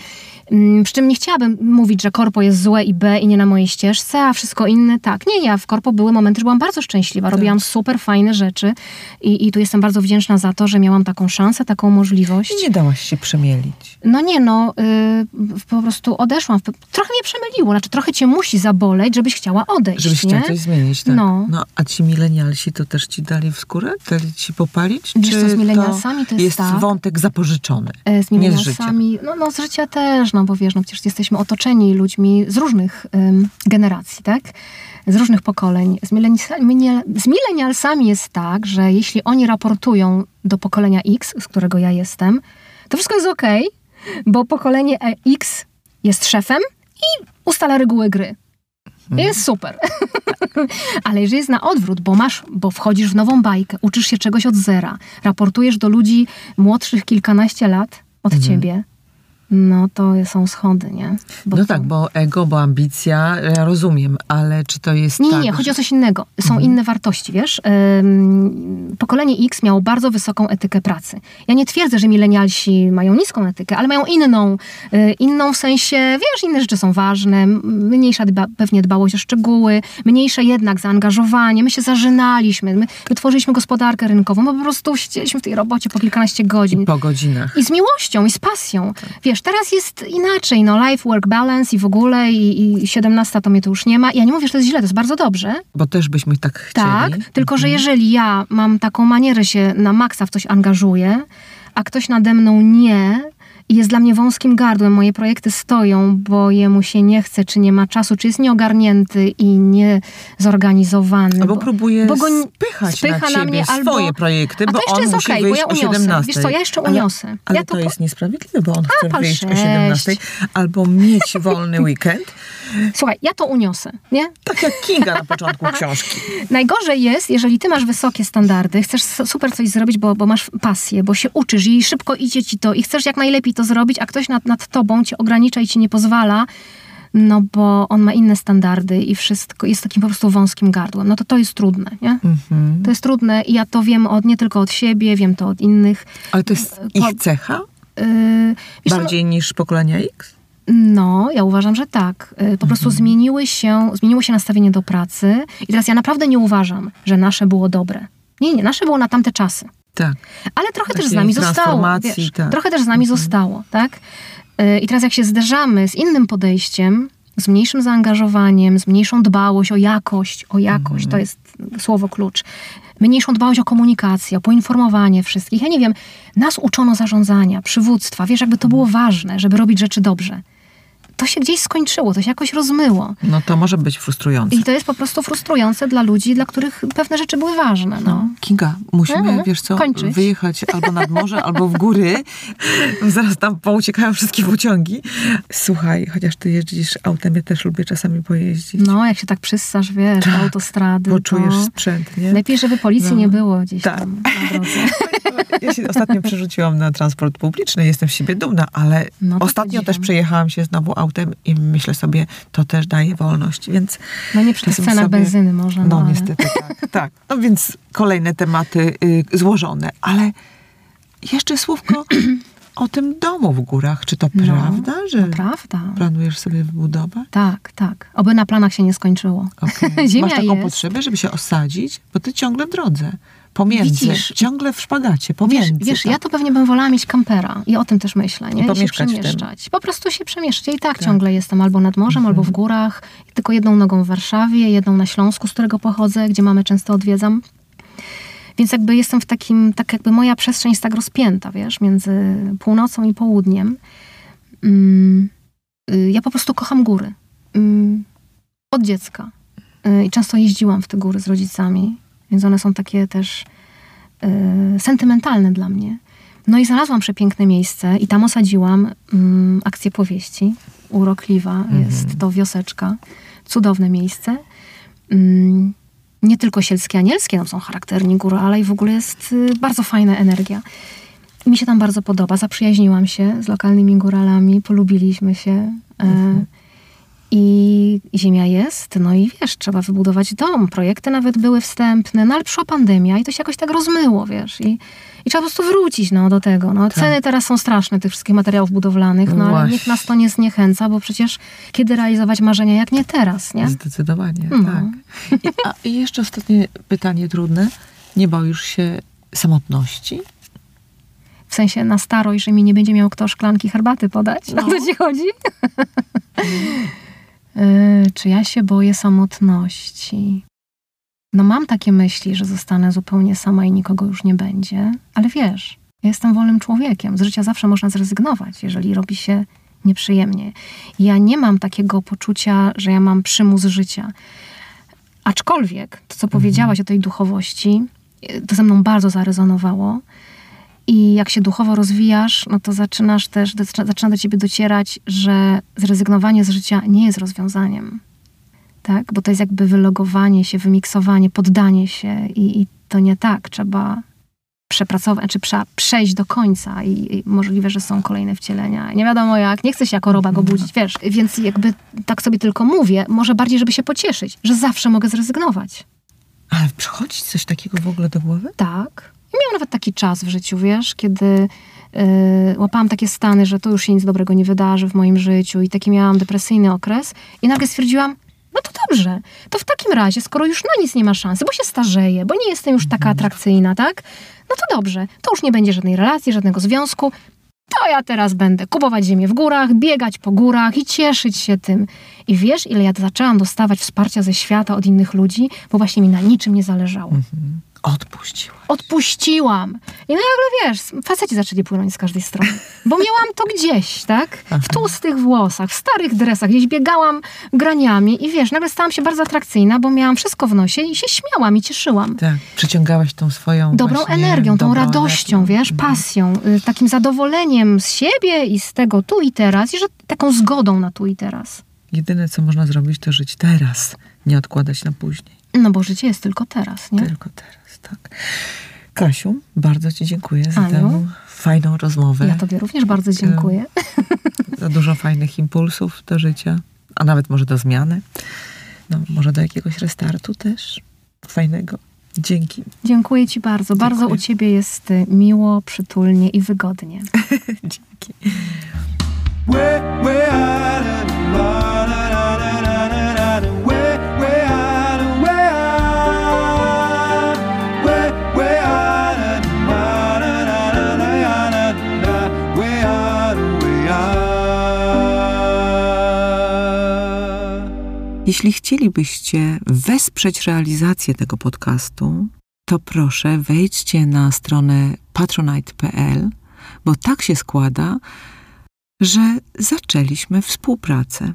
Mm, przy czym nie chciałabym mówić, że korpo jest złe i B i nie na mojej ścieżce, a wszystko inne tak. Nie, ja w korpo były momenty, że byłam bardzo szczęśliwa, robiłam tak. super fajne rzeczy i, i tu jestem bardzo wdzięczna za to, że miałam taką szansę, taką możliwość. I nie dałaś się przemielić. No nie, no yy, po prostu odeszłam. Trochę mnie przemyliło, znaczy trochę cię musi zaboleć, żebyś chciała odejść, Żebyś nie? chciała coś zmienić, tak. No. no. A ci milenialsi to też ci dali w skórę? Dali ci popalić? Wiesz co, z milenialsami to jest, jest tak? wątek zapożyczony, e, z milenialsami, no, no z życia też, no bo wiesz, no przecież jesteśmy otoczeni ludźmi z różnych ym, generacji, tak? Z różnych pokoleń. Z, z milenialsami jest tak, że jeśli oni raportują do pokolenia X, z którego ja jestem, to wszystko jest ok, bo pokolenie X jest szefem i ustala reguły gry. Mhm. Jest super. Ale jeżeli jest na odwrót, bo masz, bo wchodzisz w nową bajkę, uczysz się czegoś od zera, raportujesz do ludzi młodszych kilkanaście lat od mhm. ciebie, no to są schody, nie? Bo no to... tak, bo ego, bo ambicja, ja rozumiem, ale czy to jest Nie, tak, nie, chodzi o coś innego. Są mhm. inne wartości, wiesz? pokolenie X miało bardzo wysoką etykę pracy. Ja nie twierdzę, że milenialsi mają niską etykę, ale mają inną. Y, inną w sensie, wiesz, inne rzeczy są ważne, mniejsza dba, pewnie dbałość o szczegóły, mniejsze jednak zaangażowanie. My się zażynaliśmy, my, my tworzyliśmy gospodarkę rynkową, my po prostu siedzieliśmy w tej robocie po kilkanaście godzin. I po godzinach. I z miłością, i z pasją. Tak. Wiesz, wiesz, teraz jest inaczej, no life-work balance i w ogóle i, i 17 to mnie tu już nie ma. Ja nie mówię, że to jest źle, to jest bardzo dobrze. Bo też byśmy tak chcieli. Tak, tylko że mhm. jeżeli ja mam taką manierę się na maksa w coś angażuję, a ktoś nade mną nie, jest dla mnie wąskim gardłem. Moje projekty stoją, bo jemu się nie chce, czy nie ma czasu, czy jest nieogarnięty i niezorganizowany. Albo bo, próbuje bo go spychać spycha na, na mnie albo... swoje projekty, bo on jest musi okay, wyjść bo ja uniosę. o 17. Wiesz co, ja jeszcze uniosę. Ale, ale ja to, to jest niesprawiedliwe, bo on chce A, wyjść 6. o 17 albo mieć wolny weekend. Słuchaj, ja to uniosę, nie? Tak jak Kinga na początku książki. Najgorzej jest, jeżeli ty masz wysokie standardy, chcesz super coś zrobić, bo, bo masz pasję, bo się uczysz i szybko idzie ci to i chcesz jak najlepiej to zrobić, a ktoś nad, nad tobą cię ogranicza i ci nie pozwala, no bo on ma inne standardy i wszystko jest takim po prostu wąskim gardłem. No to to jest trudne, nie? Mhm. To jest trudne i ja to wiem od, nie tylko od siebie, wiem to od innych. Ale to jest ich cecha? Yy, Bardziej niż pokolenia X? No, ja uważam, że tak. Y, po prostu mhm. zmieniły się, zmieniło się nastawienie do pracy i teraz ja naprawdę nie uważam, że nasze było dobre. Nie, nie, nasze było na tamte czasy. Tak. Ale trochę też z nami zostało. Wiesz, tak. Trochę też z nami mhm. zostało, tak? Y, I teraz jak się zderzamy z innym podejściem, z mniejszym zaangażowaniem, z mniejszą dbałość o jakość, o jakość, mhm. to jest słowo klucz, mniejszą dbałość o komunikację, o poinformowanie wszystkich. Ja nie wiem, nas uczono zarządzania, przywództwa, wiesz, jakby to było ważne, żeby robić rzeczy dobrze to się gdzieś skończyło, to się jakoś rozmyło. No to może być frustrujące. I to jest po prostu frustrujące dla ludzi, dla których pewne rzeczy były ważne. No. no Kinga, musimy, mhm. wiesz co, kończyć. wyjechać albo nad morze, albo w góry. Zaraz tam pouciekają wszystkie pociągi. Słuchaj, chociaż ty jeździsz autem, ja też lubię czasami pojeździć. No, jak się tak przyssasz, wiesz, tak, autostrady. Poczujesz to... sprzęt, nie? Lepiej, żeby policji no. nie było gdzieś tak. tam na drodze. Ja się ostatnio przerzuciłam na transport publiczny, jestem z siebie dumna, ale no ostatnio też przejechałam się znowu autem i myślę sobie, to też daje wolność, więc... No nie tych cenach sobie, benzyny może. No, no niestety tak, tak. No więc kolejne tematy y, złożone, ale jeszcze słówko o tym domu w górach. Czy to no, prawda, że prawda. planujesz sobie wybudować? Tak, tak. Oby na planach się nie skończyło. Okay. Ziemia Masz taką jest. potrzebę, żeby się osadzić? Bo ty ciągle w drodze. Pomiędzy. Widzisz, ciągle w szpagacie, pomiędzy. Wiesz, wiesz tak. ja to pewnie bym wolała mieć kampera i o tym też myślę, nie? I, I się przemieszczać. Po prostu się przemieszczać. Ja i tak, tak, ciągle jestem albo nad morzem, mhm. albo w mhm. górach. Tylko jedną nogą w Warszawie, jedną na Śląsku, z którego pochodzę, gdzie mamy często odwiedzam. Więc jakby jestem w takim, tak jakby moja przestrzeń jest tak rozpięta, wiesz, między północą i południem. Mm, y, ja po prostu kocham góry. Mm, od dziecka. Y, I często jeździłam w te góry z rodzicami. Więc one są takie też y, sentymentalne dla mnie. No i znalazłam przepiękne miejsce i tam osadziłam mm, akcję powieści. Urokliwa mhm. jest to wioseczka. Cudowne miejsce. Mm, nie tylko sielskie, anielskie tam są charakterni góry, ale i w ogóle jest y, bardzo fajna energia. I mi się tam bardzo podoba. Zaprzyjaźniłam się z lokalnymi góralami, polubiliśmy się. E, mhm i ziemia jest, no i wiesz, trzeba wybudować dom. Projekty nawet były wstępne, no ale przyszła pandemia i to się jakoś tak rozmyło, wiesz. I, i trzeba po prostu wrócić no, do tego. No. Ceny tak. teraz są straszne tych wszystkich materiałów budowlanych, no, ale nikt nas to nie zniechęca, bo przecież kiedy realizować marzenia, jak nie teraz, nie? Zdecydowanie, no. tak. I, a, I jeszcze ostatnie pytanie trudne. Nie boisz się samotności? W sensie na starość, że mi nie będzie miał kto szklanki herbaty podać? No. O co ci chodzi? Yy, czy ja się boję samotności? No mam takie myśli, że zostanę zupełnie sama i nikogo już nie będzie, ale wiesz, ja jestem wolnym człowiekiem. Z życia zawsze można zrezygnować, jeżeli robi się nieprzyjemnie. Ja nie mam takiego poczucia, że ja mam przymus życia. Aczkolwiek to, co mhm. powiedziałaś o tej duchowości, to ze mną bardzo zarezonowało. I jak się duchowo rozwijasz, no to zaczynasz też, zaczyna do ciebie docierać, że zrezygnowanie z życia nie jest rozwiązaniem. Tak? Bo to jest jakby wylogowanie się, wymiksowanie, poddanie się i, i to nie tak. Trzeba przepracować, czy prze, przejść do końca i, i, możliwe, że są kolejne wcielenia. Nie wiadomo jak, nie chcę się jako roba go budzić, wiesz. Więc jakby tak sobie tylko mówię, może bardziej, żeby się pocieszyć, że zawsze mogę zrezygnować. Ale przychodzi coś takiego w ogóle do głowy? Tak. I miałam nawet taki czas w życiu, wiesz, kiedy yy, łapałam takie stany, że to już się nic dobrego nie wydarzy w moim życiu i taki miałam depresyjny okres i nagle stwierdziłam, no to dobrze, to w takim razie, skoro już na nic nie ma szansy, bo się starzeję, bo nie jestem już taka atrakcyjna, tak? No to dobrze, to już nie będzie żadnej relacji, żadnego związku, to ja teraz będę kupować ziemię w górach, biegać po górach i cieszyć się tym. I wiesz, ile ja zaczęłam dostawać wsparcia ze świata od innych ludzi, bo właśnie mi na niczym nie zależało. Mhm. Odpuściła. Odpuściłam. I nagle, wiesz, faceci zaczęli płynąć z każdej strony. Bo miałam to gdzieś, tak? W tłustych włosach, w starych dresach, gdzieś biegałam graniami i wiesz, nagle stałam się bardzo atrakcyjna, bo miałam wszystko w nosie i się śmiałam i cieszyłam. Tak, przyciągałaś tą swoją Dobrą energią, tą radością, energią. wiesz, mhm. pasją, y, takim zadowoleniem z siebie i z tego tu i teraz i że taką zgodą na tu i teraz. Jedyne, co można zrobić, to żyć teraz, nie odkładać na później. No bo życie jest tylko teraz, nie? Tylko teraz, tak. Kasiu, bardzo Ci dziękuję za Aniu, tę fajną rozmowę. Ja Tobie również bardzo dziękuję. Za dużo fajnych impulsów do życia, a nawet może do zmiany. No, może do jakiegoś restartu też fajnego. Dzięki. Dziękuję Ci bardzo. Dziękuję. Bardzo u Ciebie jest y, miło, przytulnie i wygodnie. Dzięki. Jeśli chcielibyście wesprzeć realizację tego podcastu, to proszę wejdźcie na stronę patronite.pl, bo tak się składa, że zaczęliśmy współpracę.